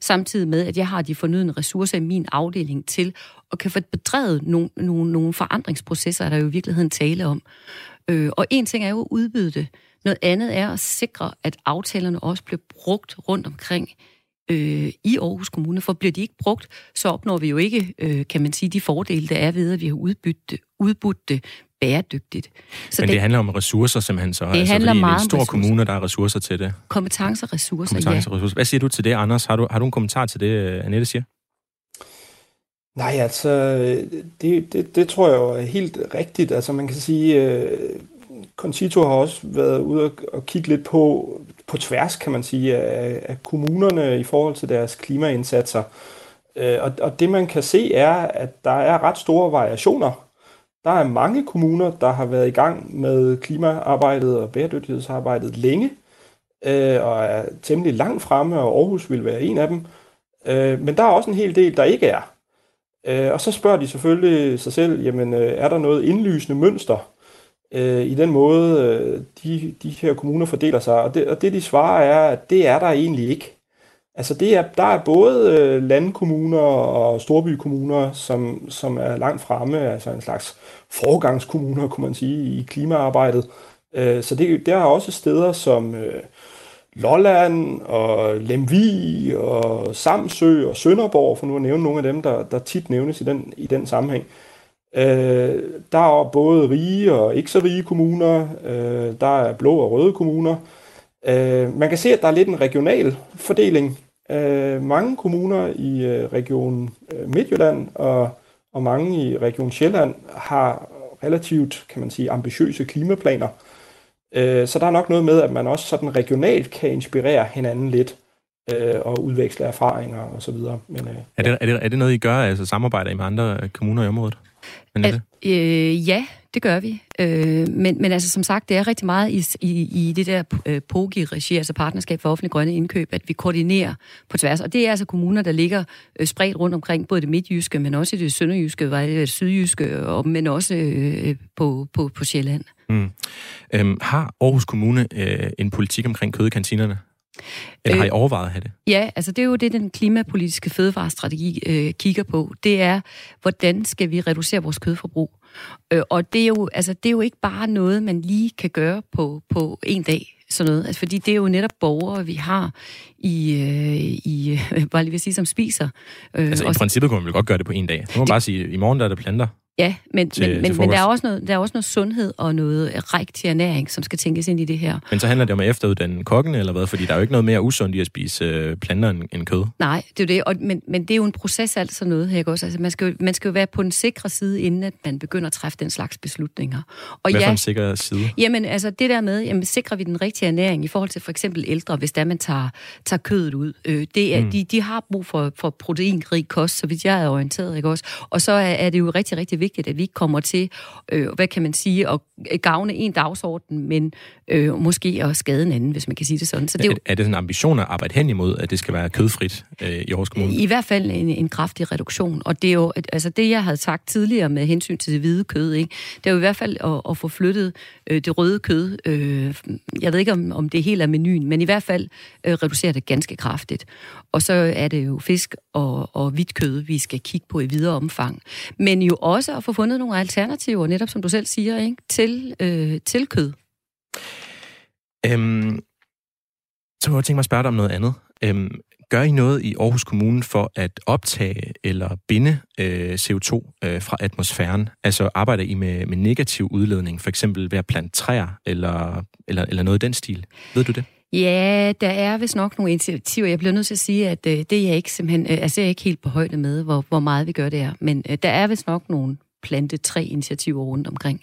Samtidig med, at jeg har de fornødne ressourcer i min afdeling til at kan få bedrevet nogle, nogle, nogle forandringsprocesser, er der jo i virkeligheden tale om. Øh, og en ting er jo at udbyde det. Noget andet er at sikre, at aftalerne også bliver brugt rundt omkring øh, i Aarhus Kommune. For bliver de ikke brugt, så opnår vi jo ikke, øh, kan man sige, de fordele, der er ved, at vi har udbudt det, udbudt det bæredygtigt. Så Men det, det handler om ressourcer simpelthen så? Det handler fordi meget er en stor ressourcer. kommune, der har ressourcer til det. kompetencer, ressourcer, Kompetencer, ja. ressourcer. Hvad siger du til det, Anders? Har du, har du en kommentar til det, øh, Annette siger? Nej, altså, det, det, det tror jeg jo er helt rigtigt. Altså, man kan sige, øh, Concito har også været ude og, og kigge lidt på, på tværs, kan man sige, af, af kommunerne i forhold til deres klimaindsatser. Øh, og, og det man kan se er, at der er ret store variationer. Der er mange kommuner, der har været i gang med klimaarbejdet og bæredygtighedsarbejdet længe, øh, og er temmelig langt fremme, og Aarhus vil være en af dem. Øh, men der er også en hel del, der ikke er. Øh, og så spørger de selvfølgelig sig selv, jamen øh, er der noget indlysende mønster øh, i den måde, øh, de, de her kommuner fordeler sig? Og det, og det de svarer er, at det er der egentlig ikke. Altså det er, der er både øh, landkommuner og storbykommuner, som, som er langt fremme, altså en slags forgangskommuner, kunne man sige, i klimaarbejdet. Øh, så det, der er også steder som øh, Lolland og Lemvi og Samsø og Sønderborg, for nu at nævne nogle af dem, der, der tit nævnes i den, i den sammenhæng. Øh, der er både rige og ikke så rige kommuner, øh, der er blå og røde kommuner. Øh, man kan se, at der er lidt en regional fordeling. Øh, mange kommuner i øh, region øh, Midtjylland og, og mange i region Sjælland har relativt, kan man sige, ambitiøse klimaplaner. Øh, så der er nok noget med, at man også sådan regionalt kan inspirere hinanden lidt øh, og udveksle erfaringer og så videre. Men, øh, er, det, er, det, er det noget, I gør, altså samarbejder I med andre øh, kommuner i området? At, øh, ja, det gør vi. Øh, men, men altså som sagt, det er rigtig meget i, i, i det der øh, POGI-regi, altså Partnerskab for Offentlige Grønne Indkøb, at vi koordinerer på tværs. Og det er altså kommuner, der ligger øh, spredt rundt omkring, både det midtjyske, men også det sønderjyske, det sydjyske, og, men også øh, på, på, på Sjælland. Mm. Øhm, har Aarhus Kommune øh, en politik omkring kød i kantinerne? Eller har I øh, overvejet at have det? Ja, altså det er jo det, den klimapolitiske fødevarestrategi øh, kigger på. Det er, hvordan skal vi reducere vores kødforbrug? Øh, og det er, jo, altså, det er jo ikke bare noget, man lige kan gøre på, på en dag. Sådan noget. Altså, fordi det er jo netop borgere, vi har i, øh, i øh, bare lige vil sige, som spiser. Øh, altså i princippet kunne man vel godt gøre det på en dag. Nu må man bare sige, i morgen der er der planter. Ja, men, til, men, men, men der, er også noget, der er også noget sundhed og noget rigtig ernæring, som skal tænkes ind i det her. Men så handler det om at efteruddanne kokken, eller hvad? Fordi der er jo ikke noget mere usundt i at spise øh, planter end, end kød. Nej, det er jo det. Og, men, men det er jo en proces alt sådan noget her. Også. Altså, man, skal jo, man skal jo være på den sikre side, inden at man begynder at træffe den slags beslutninger. Og hvad ja, for en sikker side? Jamen, altså det der med, jamen, sikrer vi den rigtige ernæring i forhold til for eksempel ældre, hvis der man tager, tager kødet ud. Øh, det er, mm. de, de har brug for, for proteinrig kost, så vidt jeg er orienteret. Ikke også? Og så er, er det jo rigtig, rigtig vigtigt, at vi ikke kommer til, øh, hvad kan man sige, at gavne en dagsorden, men øh, måske at skade en anden, hvis man kan sige det sådan. Så det er, jo, er det sådan en ambition at arbejde hen imod, at det skal være kødfrit øh, i Aarhus Kommune? I hvert fald en, en kraftig reduktion. Og det er jo, altså det jeg havde sagt tidligere med hensyn til det hvide kød, ikke? det er jo i hvert fald at, at få flyttet øh, det røde kød. Øh, jeg ved ikke, om, om det er helt af menuen, men i hvert fald øh, reducere det ganske kraftigt. Og så er det jo fisk og, og hvidt kød, vi skal kigge på i videre omfang. Men jo også at få fundet nogle alternativer, netop som du selv siger, ikke? Til, øh, til kød. Øhm, så kunne jeg tænke mig at spørge dig om noget andet. Øhm, gør I noget i Aarhus Kommune for at optage eller binde øh, CO2 øh, fra atmosfæren? Altså arbejder I med, med negativ udledning, for eksempel ved at plante træer eller, eller, eller noget i den stil? Ved du det? Ja, der er vist nok nogle initiativer. Jeg bliver nødt til at sige, at øh, det er jeg ikke simpelthen, øh, altså jeg er ikke helt på højde med, hvor, hvor meget vi gør det her. Men øh, der er vist nok nogle plante tre initiativer rundt omkring.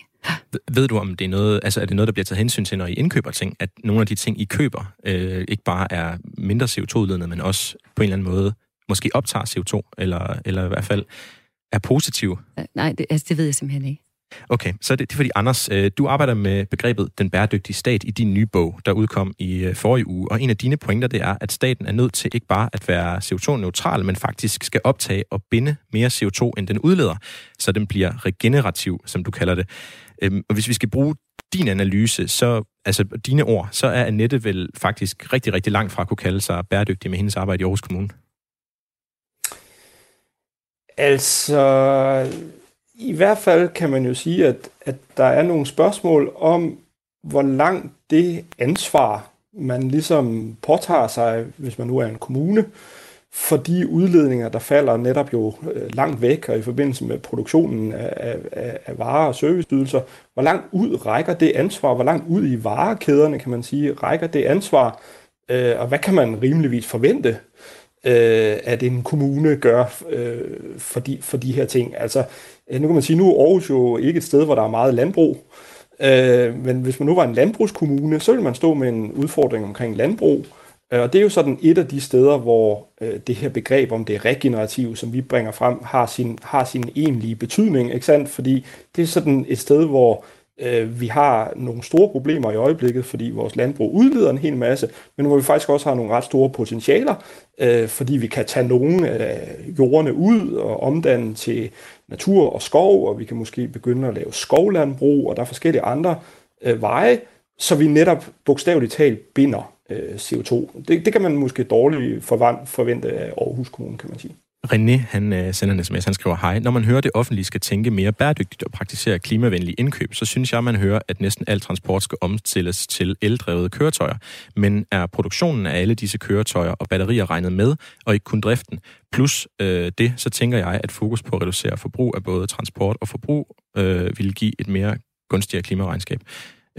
Ved du, om det er noget, altså er det noget, der bliver taget hensyn til, når I indkøber ting? At nogle af de ting, I køber, øh, ikke bare er mindre CO2-udledende, men også på en eller anden måde måske optager CO2, eller, eller i hvert fald er positive? Nej, det, altså, det ved jeg simpelthen ikke. Okay, så det, det er fordi, Anders, øh, du arbejder med begrebet den bæredygtige stat i din nye bog, der udkom i øh, forrige uge, og en af dine pointer, det er, at staten er nødt til ikke bare at være CO2-neutral, men faktisk skal optage og binde mere CO2, end den udleder, så den bliver regenerativ, som du kalder det. Øhm, og hvis vi skal bruge din analyse, så, altså dine ord, så er Annette vel faktisk rigtig, rigtig langt fra at kunne kalde sig bæredygtig med hendes arbejde i Aarhus Kommune. Altså, i hvert fald kan man jo sige, at, at der er nogle spørgsmål om, hvor langt det ansvar, man ligesom påtager sig, hvis man nu er en kommune, for de udledninger, der falder netop jo øh, langt væk, og i forbindelse med produktionen af, af, af varer og serviceydelser, hvor langt ud rækker det ansvar, hvor langt ud i varekæderne, kan man sige, rækker det ansvar, øh, og hvad kan man rimeligvis forvente, øh, at en kommune gør øh, for, de, for de her ting. Altså, Øh, nu kan man sige, nu er Aarhus jo ikke et sted, hvor der er meget landbrug, øh, men hvis man nu var en landbrugskommune, så ville man stå med en udfordring omkring landbrug, øh, og det er jo sådan et af de steder, hvor øh, det her begreb om det regenerative, som vi bringer frem, har sin, har sin egentlige betydning, ikke sandt? Fordi det er sådan et sted, hvor øh, vi har nogle store problemer i øjeblikket, fordi vores landbrug udleder en hel masse, men hvor vi faktisk også har nogle ret store potentialer, øh, fordi vi kan tage nogle af jordene ud og omdanne til natur og skov, og vi kan måske begynde at lave skovlandbrug, og der er forskellige andre øh, veje, så vi netop bogstaveligt talt binder øh, CO2. Det, det kan man måske dårligt forvente af Aarhus Kommune, kan man sige. René, han øh, sender en sms, han skriver, hej, når man hører, at det offentlige skal tænke mere bæredygtigt og praktisere klimavenlige indkøb, så synes jeg, man hører, at næsten al transport skal omstilles til eldrevede køretøjer. Men er produktionen af alle disse køretøjer og batterier regnet med, og ikke kun driften? Plus øh, det, så tænker jeg, at fokus på at reducere forbrug af både transport og forbrug øh, vil give et mere gunstigere klimaregnskab.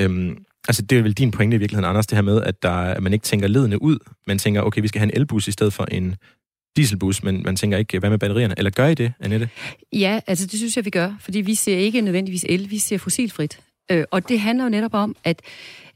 Øhm, altså, det er vel din pointe i virkeligheden, Anders, det her med, at, der, at man ikke tænker ledende ud. Man tænker, okay, vi skal have en elbus i stedet for en dieselbus, men man tænker ikke, hvad med batterierne? Eller gør I det, Annette? Ja, altså det synes jeg, vi gør, fordi vi ser ikke nødvendigvis el, vi ser fossilfrit. Øh, og det handler jo netop om, at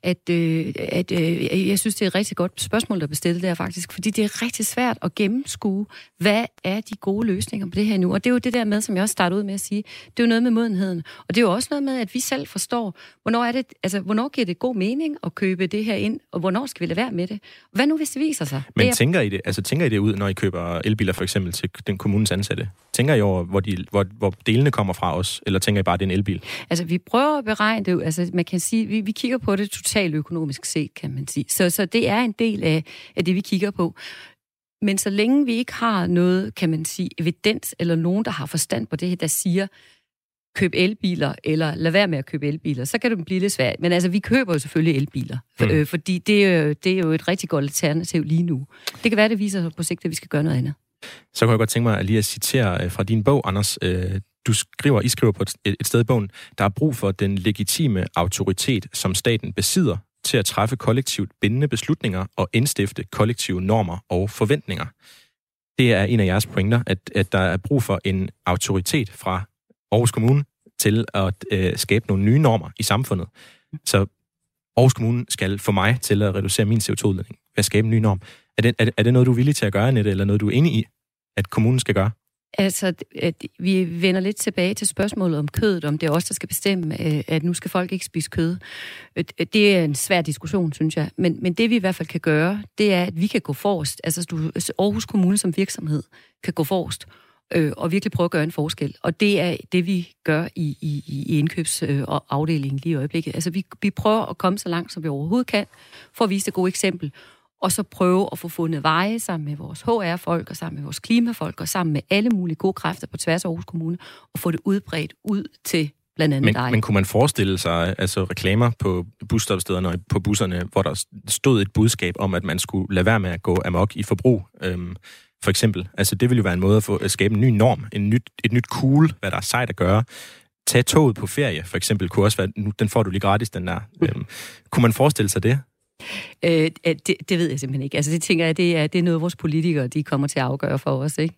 at, øh, at øh, jeg synes, det er et rigtig godt spørgsmål, der er bestilt der faktisk, fordi det er rigtig svært at gennemskue, hvad er de gode løsninger på det her nu. Og det er jo det der med, som jeg også startede ud med at sige, det er jo noget med modenheden. Og det er jo også noget med, at vi selv forstår, hvornår, er det, altså, hvornår giver det god mening at købe det her ind, og hvornår skal vi lade være med det. Hvad nu, hvis det viser sig? Men er... tænker, I det, altså, tænker I det ud, når I køber elbiler for eksempel til den kommunens ansatte? Tænker I over, hvor, de, hvor, hvor delene kommer fra os, eller tænker I bare, at det er en elbil? Altså, vi prøver at beregne det. Altså, man kan sige, vi, vi kigger på det totalt økonomisk set, kan man sige. Så, så det er en del af, af det, vi kigger på. Men så længe vi ikke har noget, kan man sige, evidens, eller nogen, der har forstand på det her, der siger, køb elbiler, eller lad være med at købe elbiler, så kan det blive lidt svært. Men altså, vi køber jo selvfølgelig elbiler, for, mm. øh, fordi det er, jo, det er jo et rigtig godt alternativ lige nu. Det kan være, det viser sig på sigt, at vi skal gøre noget andet. Så kunne jeg godt tænke mig lige at citere øh, fra din bog, Anders. Du skriver, I skriver på et, et sted i bogen, der er brug for den legitime autoritet, som staten besidder til at træffe kollektivt bindende beslutninger og indstifte kollektive normer og forventninger. Det er en af jeres pointer, at, at der er brug for en autoritet fra Aarhus Kommune til at øh, skabe nogle nye normer i samfundet. Så Aarhus Kommune skal for mig til at reducere min CO2-udledning ved at skabe en ny norm. Er det, er, det, er det noget, du er villig til at gøre, Annette, eller noget, du er enig i, at kommunen skal gøre? Altså, at vi vender lidt tilbage til spørgsmålet om kødet, om det er os, der skal bestemme, øh, at nu skal folk ikke spise kød. Øh, øh, det er en svær diskussion, synes jeg. Men, men det vi i hvert fald kan gøre, det er, at vi kan gå forrest. Altså, du, altså, Aarhus Kommune som virksomhed kan gå forrest øh, og virkelig prøve at gøre en forskel. Og det er det, vi gør i, i, i indkøbsafdelingen lige i øjeblikket. Altså, vi, vi prøver at komme så langt, som vi overhovedet kan, for at vise det gode eksempel og så prøve at få fundet veje sammen med vores HR-folk, og sammen med vores klimafolk, og sammen med alle mulige gode kræfter på tværs af Aarhus Kommune, og få det udbredt ud til blandt andet men, dig. Men kunne man forestille sig altså reklamer på busstopstederne og på busserne, hvor der stod et budskab om, at man skulle lade være med at gå amok i forbrug, øhm, for eksempel? Altså det ville jo være en måde at, få, at skabe en ny norm, en nyt, et nyt cool, hvad der er sejt at gøre. Tag toget på ferie, for eksempel, kunne også være, nu, den får du lige gratis, den der. Øhm, kunne man forestille sig det? Øh, det, det ved jeg simpelthen ikke. Altså det tænker jeg, det er, det er noget, vores politikere de kommer til at afgøre for os, ikke?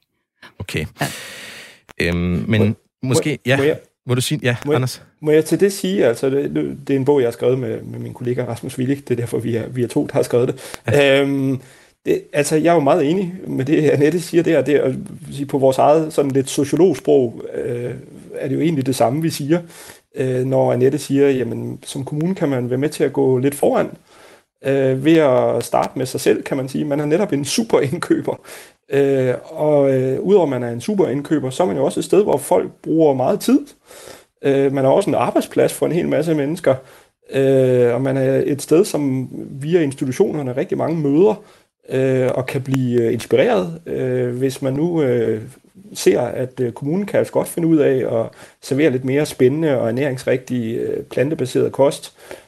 Okay. Ja. Øhm, men må, måske, ja, må, jeg, må du sige, ja, må Anders? Jeg, må jeg til det sige, altså det, det er en bog, jeg har skrevet med, med min kollega Rasmus Willig, det er derfor, vi er, vi er to, der har skrevet det. Ja. Øhm, det, altså, jeg er jo meget enig med det, Annette siger der. Det at sige, på vores eget sådan lidt sociologsprog øh, er det jo egentlig det samme, vi siger. Øh, når Annette siger, jamen som kommune kan man være med til at gå lidt foran øh, ved at starte med sig selv, kan man sige. Man er netop en super indkøber. Øh, og øh, udover at man er en super indkøber, så er man jo også et sted, hvor folk bruger meget tid. Øh, man er også en arbejdsplads for en hel masse mennesker. Øh, og man er et sted, som via institutionerne rigtig mange møder, øh, og kan blive øh, inspireret, øh, hvis man nu øh, ser, at øh, kommunen kan altså godt finde ud af at servere lidt mere spændende og ernæringsrigtig øh, plantebaseret kost, øh,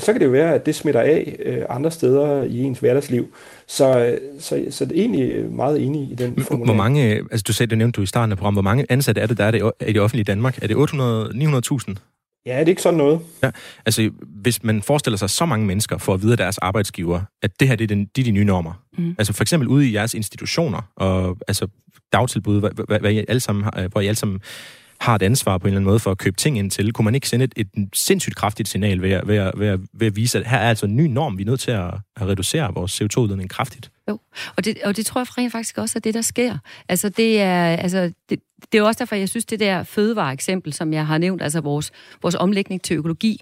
så kan det jo være, at det smitter af øh, andre steder i ens hverdagsliv. Så, så, så det er egentlig meget enig i den formulering. Hvor mange, altså du sagde, det nævnte du i starten af programmet, hvor mange ansatte er det, der er det, i det offentlige Danmark? Er det 800, 900.000? Ja, det er ikke sådan noget. Ja, altså hvis man forestiller sig så mange mennesker for at vide af deres arbejdsgiver, at det her det er, den, de, de nye normer. Mm. Altså for eksempel ude i jeres institutioner, og altså dagtilbud, hvad, hvad, hvad I alle sammen, hvor I alle sammen har et ansvar på en eller anden måde for at købe ting ind til. Kunne man ikke sende et, et sindssygt kraftigt signal ved at, ved, at, ved, at, ved at vise, at her er altså en ny norm, vi er nødt til at, at reducere vores CO2-udledning kraftigt? Jo, og det, og det tror jeg rent faktisk også er det, der sker. Altså det er, altså, det, det er også derfor, jeg synes, det der fødevareeksempel, som jeg har nævnt, altså vores, vores omlægning til økologi,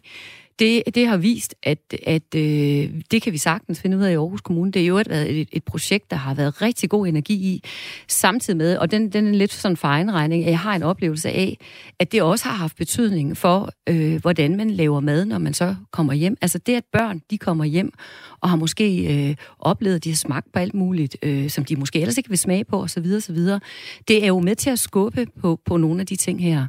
det, det har vist, at, at øh, det kan vi sagtens finde ud af i Aarhus Kommune. Det er jo et, et, et projekt, der har været rigtig god energi i, samtidig med, og den, den er lidt sådan for regning, at jeg har en oplevelse af, at det også har haft betydning for, øh, hvordan man laver mad, når man så kommer hjem. Altså det, at børn, de kommer hjem og har måske øh, oplevet, at de har smagt på alt muligt, øh, som de måske ellers ikke vil smage på, osv., osv., det er jo med til at skubbe på, på nogle af de ting her.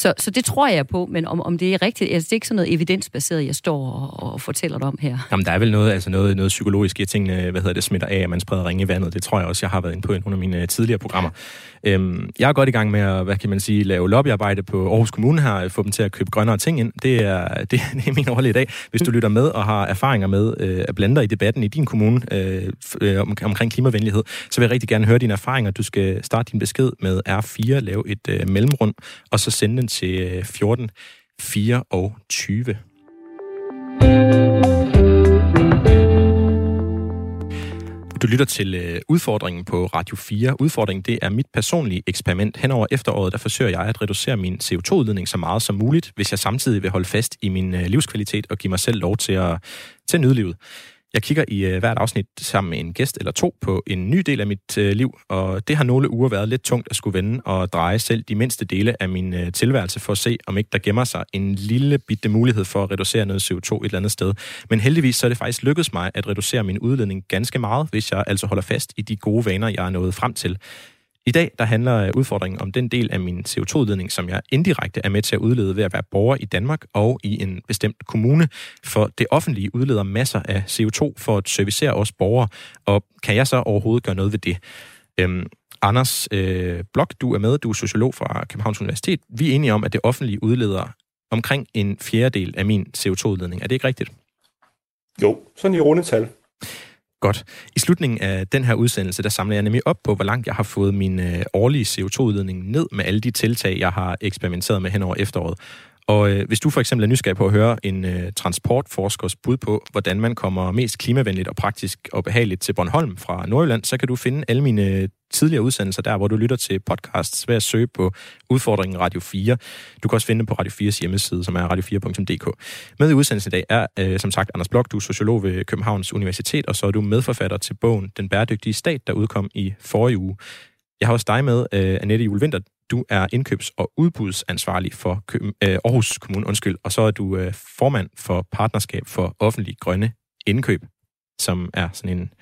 Så, så det tror jeg på, men om, om det er rigtigt, altså det er ikke sådan noget evidensbaseret, jeg står og, og fortæller dig om her. Jamen, der er vel noget, altså noget, noget psykologisk i tingene, hvad hedder det, smitter af, at man spreder ringe i vandet. Det tror jeg også, jeg har været inde på i nogle af mine øh, tidligere programmer. Øhm, jeg er godt i gang med at, hvad kan man sige, lave lobbyarbejde på Aarhus Kommune her, få dem til at købe grønnere ting ind. Det er, det, det er min rolle i dag. Hvis du lytter med og har erfaringer med øh, at blande dig i debatten i din kommune øh, øh, om, omkring klimavenlighed, så vil jeg rigtig gerne høre dine erfaringer. Du skal starte din besked med R4, lave et øh, mellemrund, og så sende den til øh, 14 24. Du lytter til øh, udfordringen på Radio 4. Udfordringen det er mit personlige eksperiment. Henover efteråret, der forsøger jeg at reducere min CO2-udledning så meget som muligt, hvis jeg samtidig vil holde fast i min øh, livskvalitet og give mig selv lov til at, til at nyde livet. Jeg kigger i øh, hvert afsnit sammen med en gæst eller to på en ny del af mit øh, liv, og det har nogle uger været lidt tungt at skulle vende og dreje selv de mindste dele af min øh, tilværelse for at se, om ikke der gemmer sig en lille bitte mulighed for at reducere noget CO2 et eller andet sted. Men heldigvis så er det faktisk lykkedes mig at reducere min udledning ganske meget, hvis jeg altså holder fast i de gode vaner, jeg er nået frem til. I dag der handler øh, udfordringen om den del af min CO2-udledning, som jeg indirekte er med til at udlede ved at være borger i Danmark og i en bestemt kommune. For det offentlige udleder masser af CO2 for at servicere os borgere, og kan jeg så overhovedet gøre noget ved det? Øhm, Anders øh, Blok, du er med, du er sociolog fra Københavns Universitet. Vi er enige om, at det offentlige udleder omkring en fjerdedel af min CO2-udledning. Er det ikke rigtigt? Jo, sådan i rundetal. Godt. I slutningen af den her udsendelse, der samler jeg nemlig op på, hvor langt jeg har fået min øh, årlige CO2-udledning ned med alle de tiltag, jeg har eksperimenteret med hen over efteråret. Og øh, hvis du for eksempel er nysgerrig på at høre en øh, transportforskers bud på, hvordan man kommer mest klimavenligt og praktisk og behageligt til Bornholm fra Nordjylland, så kan du finde alle mine tidligere udsendelser der, hvor du lytter til podcasts ved at søge på udfordringen Radio 4. Du kan også finde dem på Radio 4's hjemmeside, som er radio4.dk. Med i udsendelsen i dag er, øh, som sagt, Anders Blok, du er sociolog ved Københavns Universitet, og så er du medforfatter til bogen Den bæredygtige stat, der udkom i forrige uge. Jeg har også dig med, øh, Annette Julvinter, du er indkøbs- og udbudsansvarlig for Kø- øh, Aarhus Kommune, undskyld, og så er du øh, formand for Partnerskab for Offentlig Grønne Indkøb, som er sådan en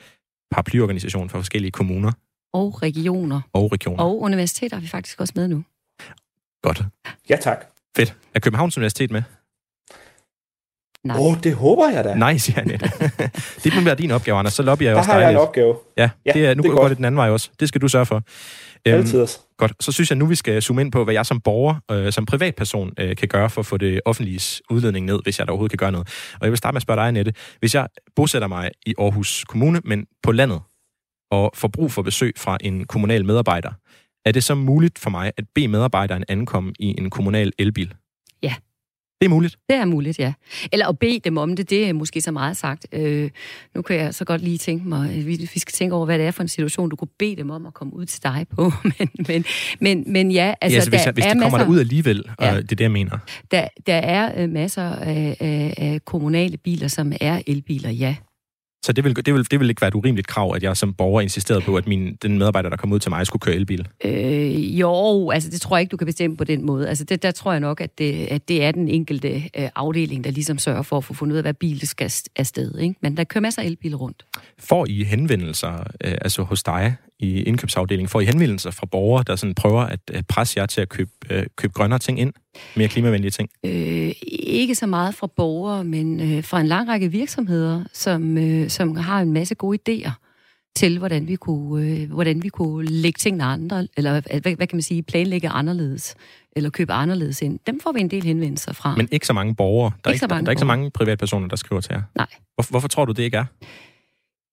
paraplyorganisation for forskellige kommuner Og regioner. og regioner. Og universiteter er vi faktisk også med nu. Godt. Ja, tak. Fedt. Er Københavns Universitet med? Nej. Åh, oh, det håber jeg da. Nej, siger Annette. det må være din opgave, Anders. Så lobbyer jeg Der også har jeg en opgave. Ja, Ja, det er, nu det er går godt. det den anden vej også. Det skal du sørge for. Øhm, Altid. Godt. Så synes jeg nu, vi skal zoome ind på, hvad jeg som borger, øh, som privatperson, øh, kan gøre for at få det offentlige udledning ned, hvis jeg da overhovedet kan gøre noget. Og jeg vil starte med at spørge dig, Annette. Hvis jeg bosætter mig i Aarhus Kommune, men på landet, og får brug for besøg fra en kommunal medarbejder, er det så muligt for mig at bede medarbejderen ankomme i en kommunal elbil? Det er muligt. Det er muligt, ja. Eller at bede dem om det, det er måske så meget sagt. Øh, nu kan jeg så godt lige tænke mig, at vi, vi skal tænke over, hvad det er for en situation, du kunne bede dem om at komme ud til dig på. men, men, men, men ja, Altså, ja, altså, hvis, der hvis er de kommer masser, derud alligevel, og Ja. det er det, jeg mener. der, der er øh, masser af, af, af kommunale biler, som er elbiler, ja. Så det vil, det, vil, det vil ikke være et urimeligt krav, at jeg som borger insisterede på, at min, den medarbejder, der kom ud til mig, skulle køre elbil. Øh, jo, altså det tror jeg ikke, du kan bestemme på den måde. Altså det, der tror jeg nok, at det, at det er den enkelte øh, afdeling, der ligesom sørger for at få fundet ud af, hvad bil skal afsted. Ikke? Men der kører masser af elbiler rundt. Får I henvendelser, øh, altså hos dig i indkøbsafdelingen, får I henvendelser fra borgere, der sådan prøver at, presse jer til at købe, øh, købe grønnere ting ind? Mere klimavenlige ting? Øh, ikke så meget fra borgere, men øh, fra en lang række virksomheder, som, øh, som har en masse gode idéer til, hvordan vi kunne, øh, hvordan vi kunne lægge tingene andre, eller hvad, hvad kan man sige, planlægge anderledes, eller købe anderledes ind. Dem får vi en del henvendelser fra. Men ikke så mange borgere. Der er Ikke ikke, så mange der er ikke så mange privatpersoner, der skriver til jer. Nej. Hvorfor, hvorfor tror du, det ikke er?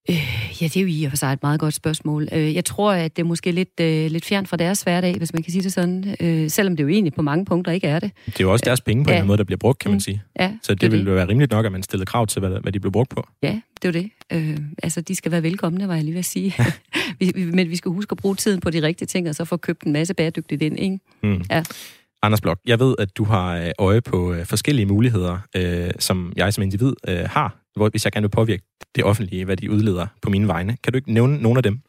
Øh, ja, det er jo i og for sig et meget godt spørgsmål. Øh, jeg tror, at det er måske lidt, øh, lidt fjern fra deres hverdag, hvis man kan sige det sådan. Øh, selvom det jo egentlig på mange punkter ikke er det. Det er jo også deres penge på Ja. en måde, der bliver brugt, kan man Mm. sige. Ja, Så det, det ville jo være rimeligt nok, at man stillede krav til, hvad, hvad de blev brugt på. Ja, det er jo det. Øh, altså, de skal være velkomne, var jeg lige ved at sige. vi, vi, men vi skal huske at bruge tiden på de rigtige ting, og så få købt en masse bæredygtigt ind, ikke? Mm. Ja. Anders Blok, jeg ved, at du har øh, øje på øh, forskellige muligheder, øh, som jeg som individ øh, har, hvor, hvis jeg gerne vil påvirke det offentlige, hvad de udleder på mine vegne. Kan du ikke nævne nogle af dem?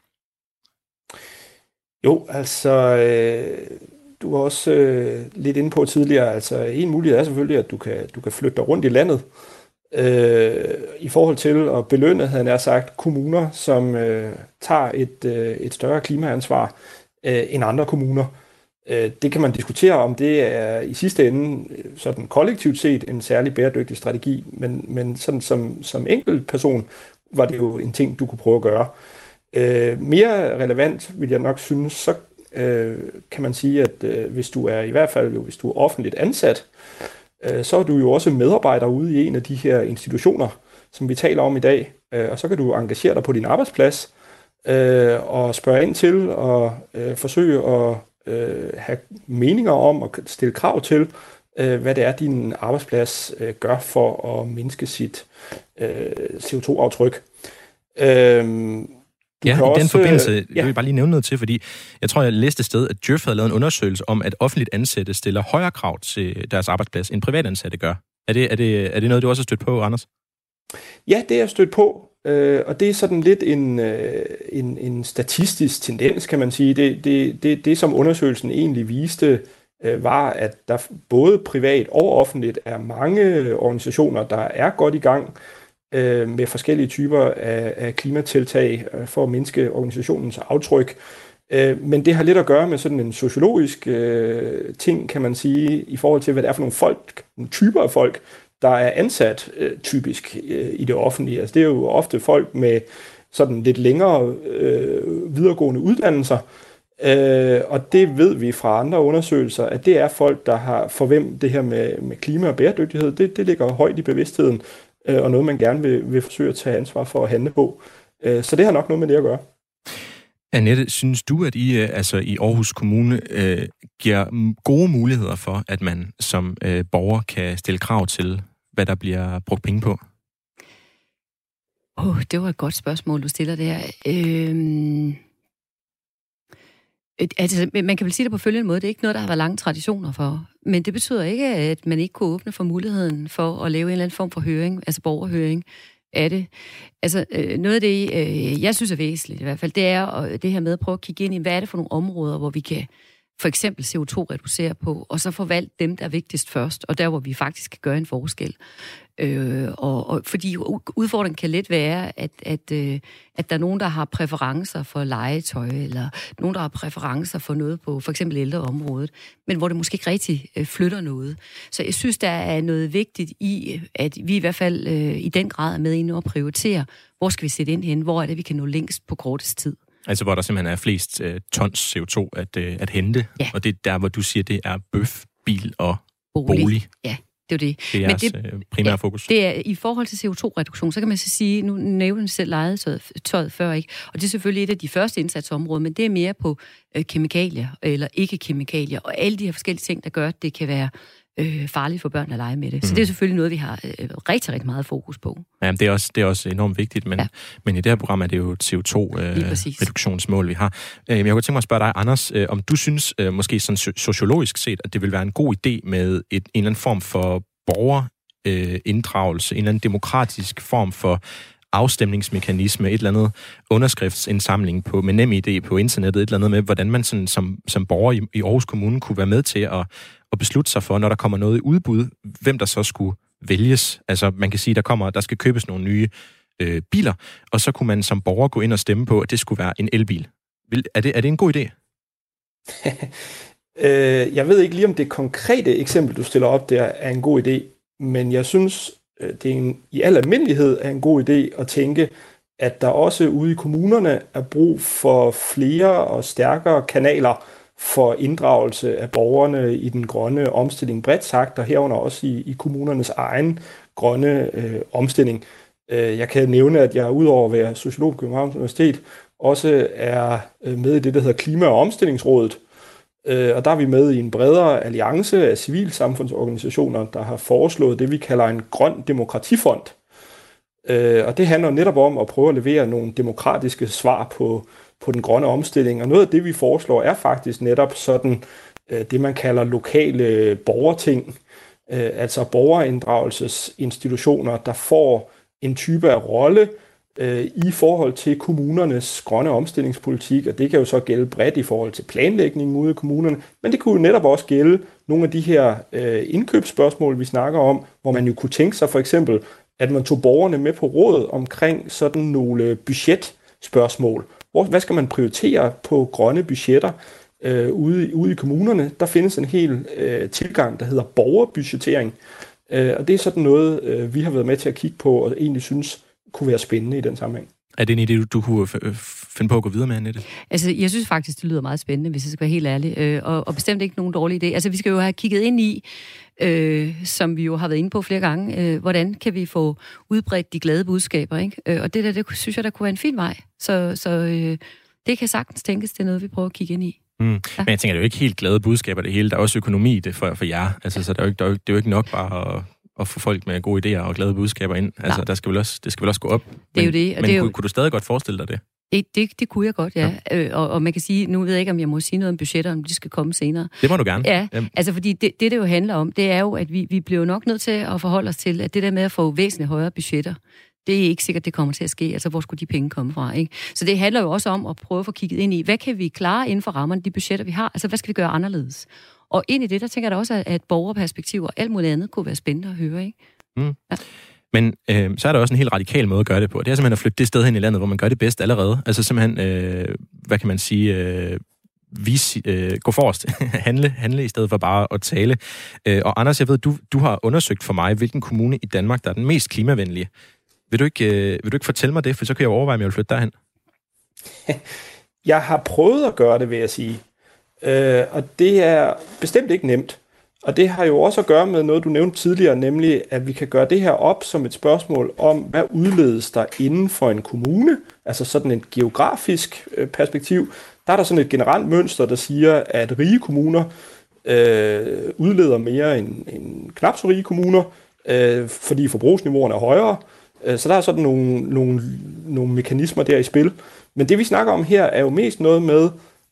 Jo, altså, øh, du var også øh, lidt inde på tidligere, altså en mulighed er selvfølgelig, at du kan, du kan flytte dig rundt i landet, øh, i forhold til at belønne, havde jeg sagt, kommuner, som øh, tager et, øh, et større klimaansvar øh, end andre kommuner. Øh, det kan man diskutere om, det er i sidste ende øh, sådan kollektivt set en særlig bæredygtig strategi, men, men sådan som, som enkelt person var det jo en ting, du kunne prøve at gøre. Øh, mere relevant vil jeg nok synes, så øh, kan man sige, at øh, hvis du er i hvert fald, jo, hvis du er offentligt ansat, øh, så er du jo også medarbejder ude i en af de her institutioner, som vi taler om i dag, øh, og så kan du engagere dig på din arbejdsplads øh, og spørge ind til og øh, forsøge at øh, have meninger om og stille krav til, øh, hvad det er, din arbejdsplads øh, gør for at mindske sit øh, CO2-aftryk. Øh, du ja, i også, den forbindelse ja. jeg vil bare lige nævne noget til, fordi jeg tror, jeg læste et sted, at Djøf havde lavet en undersøgelse om, at offentligt ansatte stiller højere krav til deres arbejdsplads, end privatansatte gør. Er det, er det, er det noget, du også har stødt på, Anders? Ja, det er jeg stødt på, øh, og det er sådan lidt en, øh, en, en statistisk tendens, kan man sige. Det, det, det, det som undersøgelsen egentlig viste, øh, var, at der både privat og offentligt er mange organisationer, der er godt i gang øh, med forskellige typer af, af klimatiltag øh, for at mindske organisationens aftryk. Øh, men det har lidt at gøre med sådan en sociologisk øh, ting, kan man sige, i forhold til, hvad det er for nogle folk, nogle typer af folk, der er ansat øh, typisk øh, i det offentlige. Altså det er jo ofte folk med sådan lidt længere øh, videregående uddannelser, øh, og det ved vi fra andre undersøgelser, at det er folk, der har for hvem det her med, med klima og bæredygtighed, det, det ligger højt i bevidstheden, øh, og noget, man gerne vil, vil forsøge at tage ansvar for at handle på. Øh, så det har nok noget med det at gøre. Annette, synes du, at I øh, altså i Aarhus Kommune øh, giver gode muligheder for, at man som øh, borger kan stille krav til, hvad der bliver brugt penge på? Oh, det var et godt spørgsmål, du stiller der. Øhm... Altså, man kan vel sige det på følgende måde. Det er ikke noget, der har været lange traditioner for. Men det betyder ikke, at man ikke kunne åbne for muligheden for at lave en eller anden form for høring, altså borgerhøring af det. Altså, øh, noget af det, øh, jeg synes er væsentligt i hvert fald, det er og det her med at prøve at kigge ind i, hvad er det for nogle områder, hvor vi kan for eksempel CO2-reducere på, og så forvalte dem, der er vigtigst først, og der, hvor vi faktisk kan gøre en forskel. Øh, og, og, fordi udfordringen kan let være, at, at, øh, at der er nogen, der har præferencer for legetøj, eller nogen, der har præferencer for noget på for eksempel ældreområdet, men hvor det måske ikke rigtig øh, flytter noget. Så jeg synes, der er noget vigtigt i, at vi i hvert fald øh, i den grad er med ind og prioritere, hvor skal vi sætte ind hen, hvor er det, vi kan nå længst på kortest tid. Altså hvor der simpelthen er flest øh, tons CO2 at, øh, at hente, ja. og det er der, hvor du siger, det er bøf, bil og bolig. bolig. Ja, det er jo det. Det er Men det, øh, primære ja, fokus. Det er i forhold til CO2-reduktion, så kan man så sige, nu nævner vi selv legetøjet før, ikke? Og det er selvfølgelig et af de første indsatsområder, men det er mere på øh, kemikalier eller ikke-kemikalier, og alle de her forskellige ting, der gør, at det kan være øh, farligt for børn at lege med det. Så mm. det er selvfølgelig noget, vi har øh, rigtig, rigtig meget fokus på. Ja, det er også, det er også enormt vigtigt, men, ja. men i det her program er det jo CO2-reduktionsmål, øh, vi har. Øh, jeg kunne tænke mig at spørge dig, Anders, øh, om du synes, øh, måske sådan sociologisk set, at det vil være en god idé med et, en eller anden form for borgerinddragelse, øh, en eller anden demokratisk form for afstemningsmekanisme, et eller andet underskriftsindsamling på, med nem idé på internettet, et eller andet med, hvordan man sådan, som, som borger i, i Aarhus Kommune kunne være med til at, at beslutte sig for, når der kommer noget i udbud, hvem der så skulle vælges. Altså man kan sige, der kommer, der skal købes nogle nye øh, biler, og så kunne man som borger gå ind og stemme på, at det skulle være en elbil. Vil, er, det, er det en god idé? øh, jeg ved ikke lige, om det konkrete eksempel, du stiller op der, er en god idé, men jeg synes, Øh, det er en, i al almindelighed er en god idé at tænke, at der også ude i kommunerne er brug for flere og stærkere kanaler for inddragelse af borgerne i den grønne omstilling bredt sagt, og herunder også i, i kommunernes egen grønne øh, omstilling. Øh, jeg kan nævne, at jeg udover at være sociolog på Københavns Universitet, også er øh, med i det, der hedder Klima- og Omstillingsrådet. Øh, og der er vi med i en bredere alliance af civilsamfundsorganisationer, der har foreslået det, vi kalder en grøn demokratifond. Øh, og det handler netop om at prøve at levere nogle demokratiske svar på, på den grønne omstilling. Og noget af det, vi foreslår, er faktisk netop sådan øh, det, man kalder lokale borgerting, øh, altså borgerinddragelsesinstitutioner, der får en type af rolle øh, i forhold til kommunernes grønne omstillingspolitik, og det kan jo så gælde bredt i forhold til planlægningen ude i kommunerne, men det kunne jo netop også gælde nogle af de her øh, indkøbsspørgsmål, vi snakker om, hvor man jo kunne tænke sig for eksempel, at man tog borgerne med på råd omkring sådan nogle budgetspørgsmål. Hvor, hvad skal man prioritere på grønne budgetter øh, ude, ude i kommunerne? Der findes en hel øh, tilgang, der hedder borgerbudgettering, øh, og det er sådan noget, øh, vi har været med til at kigge på, og egentlig synes kunne være spændende i den sammenhæng. Er det en idé, du, du kunne finde på at gå videre med, Annette? Altså, jeg synes faktisk, det lyder meget spændende, hvis jeg skal være helt ærlig. Øh, og, og bestemt ikke nogen dårlig idé. Altså, vi skal jo have kigget ind i, øh, som vi jo har været inde på flere gange, øh, hvordan kan vi få udbredt de glade budskaber, ikke? Øh, og det der, det synes jeg, der kunne være en fin vej. Så, så øh, det kan sagtens tænkes, det er noget, vi prøver at kigge ind i. Mm. Ja. Men jeg tænker, det er jo ikke helt glade budskaber det hele. Der er også økonomi i det for, for jer. Altså, så der er jo ikke, der er jo, det er jo ikke nok bare at at få folk med gode idéer og glade budskaber ind. Altså, der skal vel også, det skal vel også gå op. Det er men, jo det. Og men det er jo... kunne, kunne du stadig godt forestille dig det? Det, det, det kunne jeg godt, ja. ja. Øh, og, og man kan sige, nu ved jeg ikke, om jeg må sige noget om budgetter, om de skal komme senere. Det må du gerne. Ja, Jamen. altså fordi det, det, det jo handler om, det er jo, at vi, vi bliver nok nødt til at forholde os til, at det der med at få væsentligt højere budgetter, det er ikke sikkert, det kommer til at ske. Altså, hvor skulle de penge komme fra? Ikke? Så det handler jo også om at prøve at få kigget ind i, hvad kan vi klare inden for rammerne de budgetter, vi har? Altså, hvad skal vi gøre anderledes? Og ind i det, der tænker jeg da også, at borgerperspektiv og alt muligt andet kunne være spændende at høre. Ikke? Mm. Ja. Men øh, så er der også en helt radikal måde at gøre det på. Det er simpelthen at flytte det sted hen i landet, hvor man gør det bedst allerede. Altså simpelthen, øh, hvad kan man sige, øh, vis, øh, gå forrest, handle, handle i stedet for bare at tale. Øh, og Anders, jeg ved, du, du har undersøgt for mig, hvilken kommune i Danmark, der er den mest klimavenlige. Vil du ikke, øh, vil du ikke fortælle mig det, for så kan jeg overveje, om jeg vil flytte derhen? Jeg har prøvet at gøre det, vil jeg sige. Øh, og det er bestemt ikke nemt. Og det har jo også at gøre med noget, du nævnte tidligere, nemlig at vi kan gøre det her op som et spørgsmål om, hvad udledes der inden for en kommune, altså sådan et geografisk øh, perspektiv. Der er der sådan et generelt mønster, der siger, at rige kommuner øh, udleder mere end, end knap så rige kommuner, øh, fordi forbrugsniveauerne er højere. Øh, så der er sådan nogle, nogle, nogle mekanismer der i spil. Men det vi snakker om her er jo mest noget med,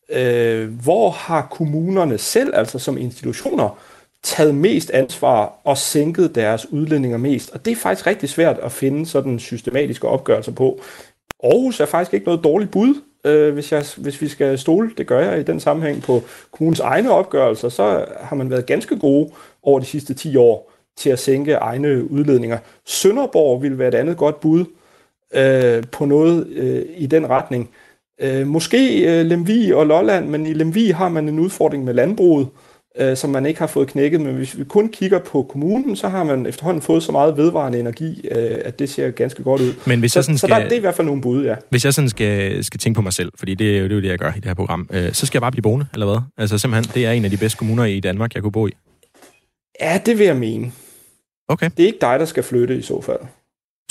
øh, hvor har kommunerne selv, altså som institutioner, taget mest ansvar og sænket deres udledninger mest. Og det er faktisk rigtig svært at finde sådan systematiske opgørelser på. Aarhus er faktisk ikke noget dårligt bud, øh, hvis, jeg, hvis vi skal stole. Det gør jeg i den sammenhæng på kommunens egne opgørelser. Så har man været ganske gode over de sidste 10 år til at sænke egne udledninger. Sønderborg vil være et andet godt bud øh, på noget øh, i den retning. Øh, måske øh, Lemvi og Lolland, men i Lemvi har man en udfordring med landbruget, øh, som man ikke har fået knækket. Men hvis vi kun kigger på kommunen, så har man efterhånden fået så meget vedvarende energi, øh, at det ser ganske godt ud. Men hvis så, jeg sådan skal, så der, det er i hvert fald nogle bud, ja. Hvis jeg sådan skal, skal tænke på mig selv, fordi det er jo det, det, jeg gør i det her program, øh, så skal jeg bare blive boende, eller hvad? Altså simpelthen, det er en af de bedste kommuner i Danmark, jeg kunne bo i. Ja, det vil jeg mene. Okay. Det er ikke dig, der skal flytte i så fald.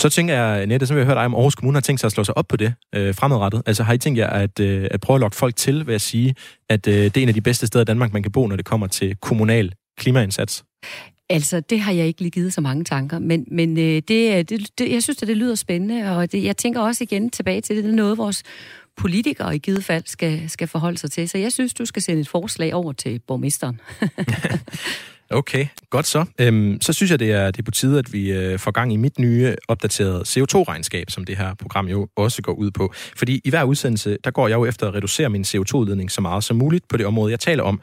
Så tænker jeg, Nette, så vil jeg høre dig, om Aarhus Kommune har tænkt sig at slå sig op på det øh, fremadrettet. Altså har I tænkt jer at, øh, at prøve at lokke folk til ved at sige, at øh, det er en af de bedste steder i Danmark, man kan bo, når det kommer til kommunal klimaindsats? Altså, det har jeg ikke lige givet så mange tanker, men, men øh, det, det, det, jeg synes, at det lyder spændende, og det, jeg tænker også igen tilbage til det, det er noget, vores politikere i givet fald skal, skal forholde sig til. Så jeg synes, du skal sende et forslag over til borgmesteren. Okay, godt så. Øhm, så synes jeg, det er, det er på tide, at vi øh, får gang i mit nye opdaterede CO2-regnskab, som det her program jo også går ud på. Fordi i hver udsendelse, der går jeg jo efter at reducere min CO2-udledning så meget som muligt på det område, jeg taler om.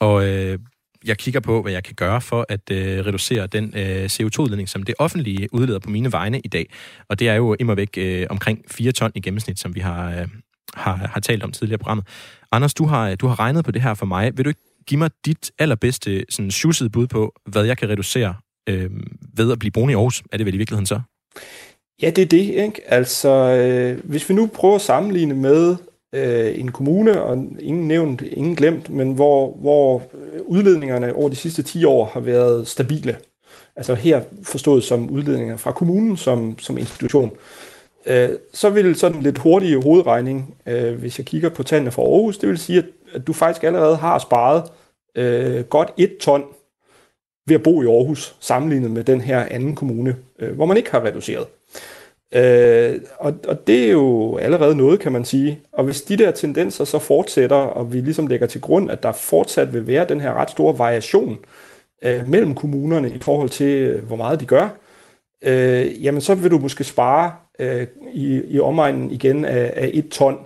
Og øh, jeg kigger på, hvad jeg kan gøre for at øh, reducere den øh, CO2-udledning, som det offentlige udleder på mine vegne i dag. Og det er jo immer væk øh, omkring 4 ton i gennemsnit, som vi har, øh, har, har talt om tidligere i programmet. Anders, du har, du har regnet på det her for mig. Vil du ikke give mig dit allerbedste sådan, sjusede bud på, hvad jeg kan reducere øh, ved at blive boende i Aarhus. Er det vel i virkeligheden så? Ja, det er det. Ikke? Altså, øh, hvis vi nu prøver at sammenligne med øh, en kommune, og ingen nævnt, ingen glemt, men hvor, hvor udledningerne over de sidste 10 år har været stabile. Altså her forstået som udledninger fra kommunen som, som institution. Øh, så vil sådan lidt hurtig hovedregning, øh, hvis jeg kigger på tallene fra Aarhus, det vil sige, at at du faktisk allerede har sparet øh, godt et ton ved at bo i Aarhus, sammenlignet med den her anden kommune, øh, hvor man ikke har reduceret. Øh, og, og det er jo allerede noget, kan man sige. Og hvis de der tendenser så fortsætter, og vi ligesom lægger til grund, at der fortsat vil være den her ret store variation øh, mellem kommunerne i forhold til, øh, hvor meget de gør, øh, jamen så vil du måske spare øh, i, i omegnen igen af, af et ton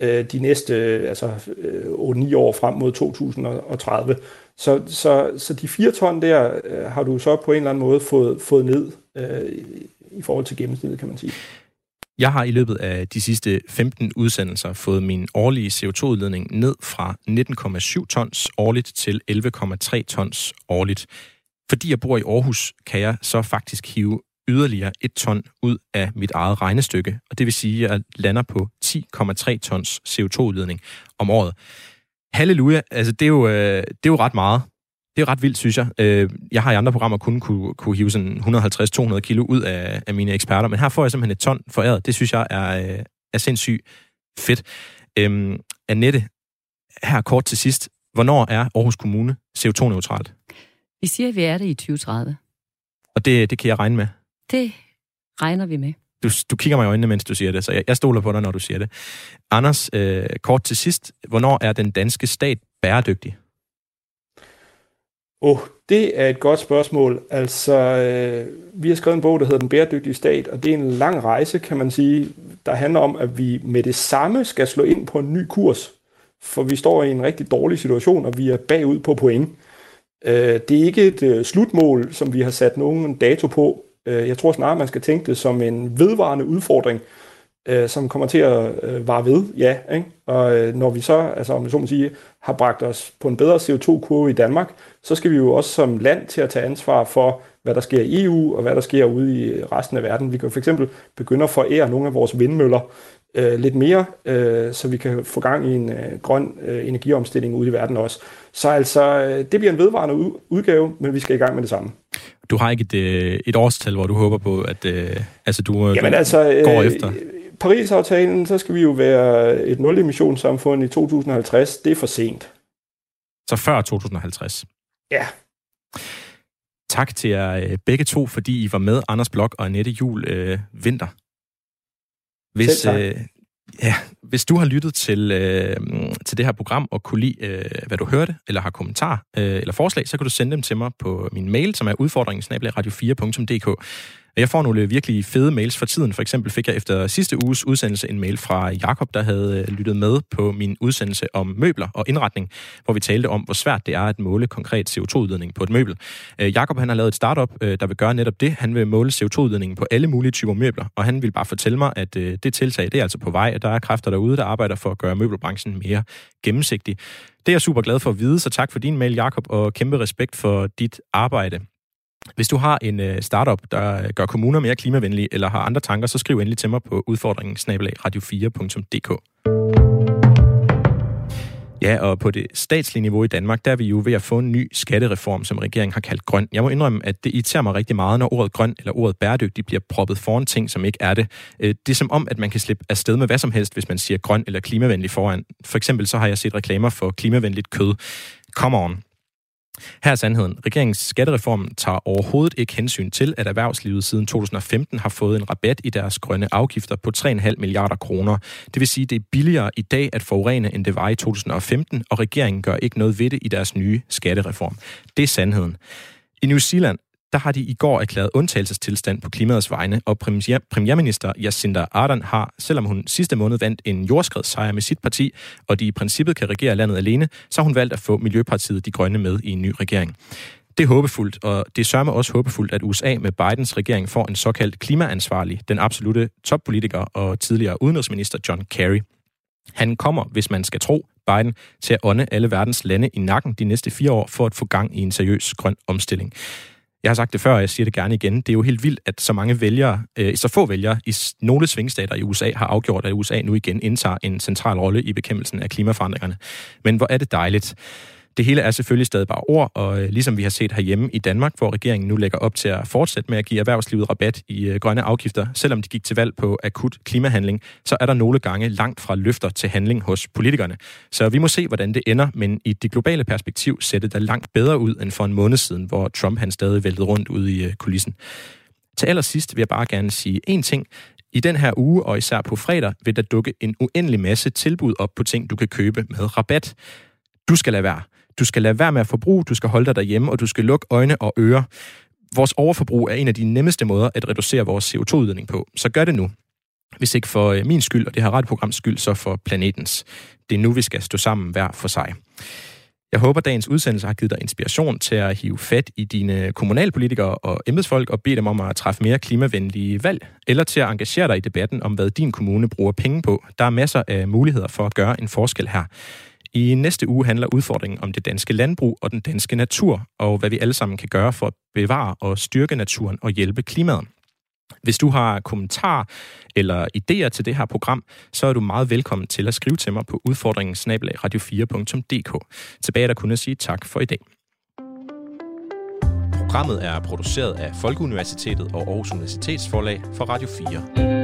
øh, de næste øh, altså, øh, 8-9 år frem mod 2030. Så, så, så de 4 ton der øh, har du så på en eller anden måde fået, fået ned øh, i forhold til gennemsnittet, kan man sige. Jeg har i løbet af de sidste 15 udsendelser fået min årlige CO2-udledning ned fra 19,7 tons årligt til 11,3 tons årligt. Fordi jeg bor i Aarhus, kan jeg så faktisk hive yderligere et ton ud af mit eget regnestykke, og det vil sige, at jeg lander på 10,3 tons CO2-udledning om året. Halleluja, altså det er jo, øh, det er jo ret meget. Det er ret vildt, synes jeg. Øh, jeg har i andre programmer kun kunne, kunne hive sådan 150-200 kilo ud af, af mine eksperter, men her får jeg simpelthen et ton foræret. Det synes jeg er, øh, er sindssygt fedt. Øhm, Annette, her kort til sidst. Hvornår er Aarhus Kommune CO2-neutralt? Vi siger, at vi er det i 2030. Og det, det kan jeg regne med? Det regner vi med. Du, du kigger mig i øjnene, mens du siger det, så jeg, jeg stoler på dig, når du siger det. Anders, øh, kort til sidst. Hvornår er den danske stat bæredygtig? Åh, oh, det er et godt spørgsmål. Altså, øh, vi har skrevet en bog, der hedder Den bæredygtige stat, og det er en lang rejse, kan man sige, der handler om, at vi med det samme skal slå ind på en ny kurs. For vi står i en rigtig dårlig situation, og vi er bagud på point. Øh, det er ikke et øh, slutmål, som vi har sat nogen dato på. Øh, jeg tror snarere, man skal tænke det som en vedvarende udfordring, øh, som kommer til at øh, vare ved, ja. Ikke? Og øh, når vi så, altså om vi så må sige, har bragt os på en bedre CO2-kurve i Danmark, så skal vi jo også som land til at tage ansvar for, hvad der sker i EU og hvad der sker ude i resten af verden. Vi kan for eksempel begynde at forære nogle af vores vindmøller øh, lidt mere, øh, så vi kan få gang i en øh, grøn øh, energiomstilling ude i verden også. Så altså, øh, det bliver en vedvarende udgave, men vi skal i gang med det samme. Du har ikke et, øh, et årstal, hvor du håber på, at øh, altså, du, Jamen, du altså, går øh, efter? Paris-aftalen, så skal vi jo være et nul-emissionssamfund i 2050. Det er for sent. Så før 2050? Ja. Tak til jer øh, begge to, fordi I var med, Anders Blok og Annette Jul øh, Vinter. Hvis, øh, ja, hvis du har lyttet til, øh, til det her program og kunne lide, øh, hvad du hørte, eller har kommentar øh, eller forslag, så kan du sende dem til mig på min mail, som er udfordringen radio4.dk. Jeg får nogle øh, virkelig fede mails for tiden. For eksempel fik jeg efter sidste uges udsendelse en mail fra Jakob, der havde øh, lyttet med på min udsendelse om møbler og indretning, hvor vi talte om, hvor svært det er at måle konkret CO2-udledning på et møbel. Øh, Jakob han har lavet et startup, der vil gøre netop det. Han vil måle CO2-udledningen på alle mulige typer møbler, og han vil bare fortælle mig, at det tiltag det er altså på vej, at der er kræfter derude, der arbejder for at gøre møbelbranchen mere gennemsigtig. Det er jeg super glad for at vide, så tak for din mail, Jakob, og kæmpe respekt for dit arbejde. Hvis du har en øh, startup, der øh, gør kommuner mere klimavenlige, eller har andre tanker, så skriv endelig til mig på udfordringen radio4.dk. Ja, og på det statslige niveau i Danmark, der er vi jo ved at få en ny skattereform, som regeringen har kaldt grøn. Jeg må indrømme, at det irriterer mig rigtig meget, når ordet grøn eller ordet bæredygtig bliver proppet foran ting, som ikke er det. Øh, det er som om, at man kan slippe afsted med hvad som helst, hvis man siger grøn eller klimavenlig foran. For eksempel så har jeg set reklamer for klimavenligt kød. Come on. Her er sandheden. Regeringens skattereform tager overhovedet ikke hensyn til, at erhvervslivet siden 2015 har fået en rabat i deres grønne afgifter på 3,5 milliarder kroner. Det vil sige, at det er billigere i dag at forurene, end det var i 2015, og regeringen gør ikke noget ved det i deres nye skattereform. Det er sandheden. I New Zealand der har de i går erklæret undtagelsestilstand på klimaets vegne, og premier, premierminister Jacinda Ardern har, selvom hun sidste måned vandt en jordskredssejr med sit parti, og de i princippet kan regere landet alene, så har hun valgt at få Miljøpartiet De Grønne med i en ny regering. Det er håbefuldt, og det sørger også håbefuldt, at USA med Bidens regering får en såkaldt klimaansvarlig, den absolute toppolitiker og tidligere udenrigsminister John Kerry. Han kommer, hvis man skal tro Biden, til at ånde alle verdens lande i nakken de næste fire år for at få gang i en seriøs grøn omstilling. Jeg har sagt det før, og jeg siger det gerne igen. Det er jo helt vildt, at så mange vælgere, øh, så få vælgere i nogle svingstater i USA har afgjort, at USA nu igen indtager en central rolle i bekæmpelsen af klimaforandringerne. Men hvor er det dejligt. Det hele er selvfølgelig stadig bare ord, og øh, ligesom vi har set herhjemme i Danmark, hvor regeringen nu lægger op til at fortsætte med at give erhvervslivet rabat i øh, grønne afgifter, selvom de gik til valg på akut klimahandling, så er der nogle gange langt fra løfter til handling hos politikerne. Så vi må se, hvordan det ender, men i det globale perspektiv ser det da langt bedre ud end for en måned siden, hvor Trump han stadig væltede rundt ude i øh, kulissen. Til allersidst vil jeg bare gerne sige én ting. I den her uge, og især på fredag, vil der dukke en uendelig masse tilbud op på ting, du kan købe med rabat. Du skal lade være. Du skal lade være med at forbruge, du skal holde dig derhjemme, og du skal lukke øjne og ører. Vores overforbrug er en af de nemmeste måder at reducere vores CO2-udledning på. Så gør det nu. Hvis ikke for øh, min skyld og det her radioprograms skyld, så for planetens. Det er nu, vi skal stå sammen hver for sig. Jeg håber, dagens udsendelse har givet dig inspiration til at hive fat i dine kommunalpolitikere og embedsfolk og bede dem om at træffe mere klimavenlige valg, eller til at engagere dig i debatten om, hvad din kommune bruger penge på. Der er masser af muligheder for at gøre en forskel her. I næste uge handler udfordringen om det danske landbrug og den danske natur, og hvad vi alle sammen kan gøre for at bevare og styrke naturen og hjælpe klimaet. Hvis du har kommentarer eller idéer til det her program, så er du meget velkommen til at skrive til mig på udfordringen radio4.dk. Tilbage der kunne sige tak for i dag. Programmet er produceret af Folkeuniversitetet og Aarhus Universitetsforlag for Radio 4.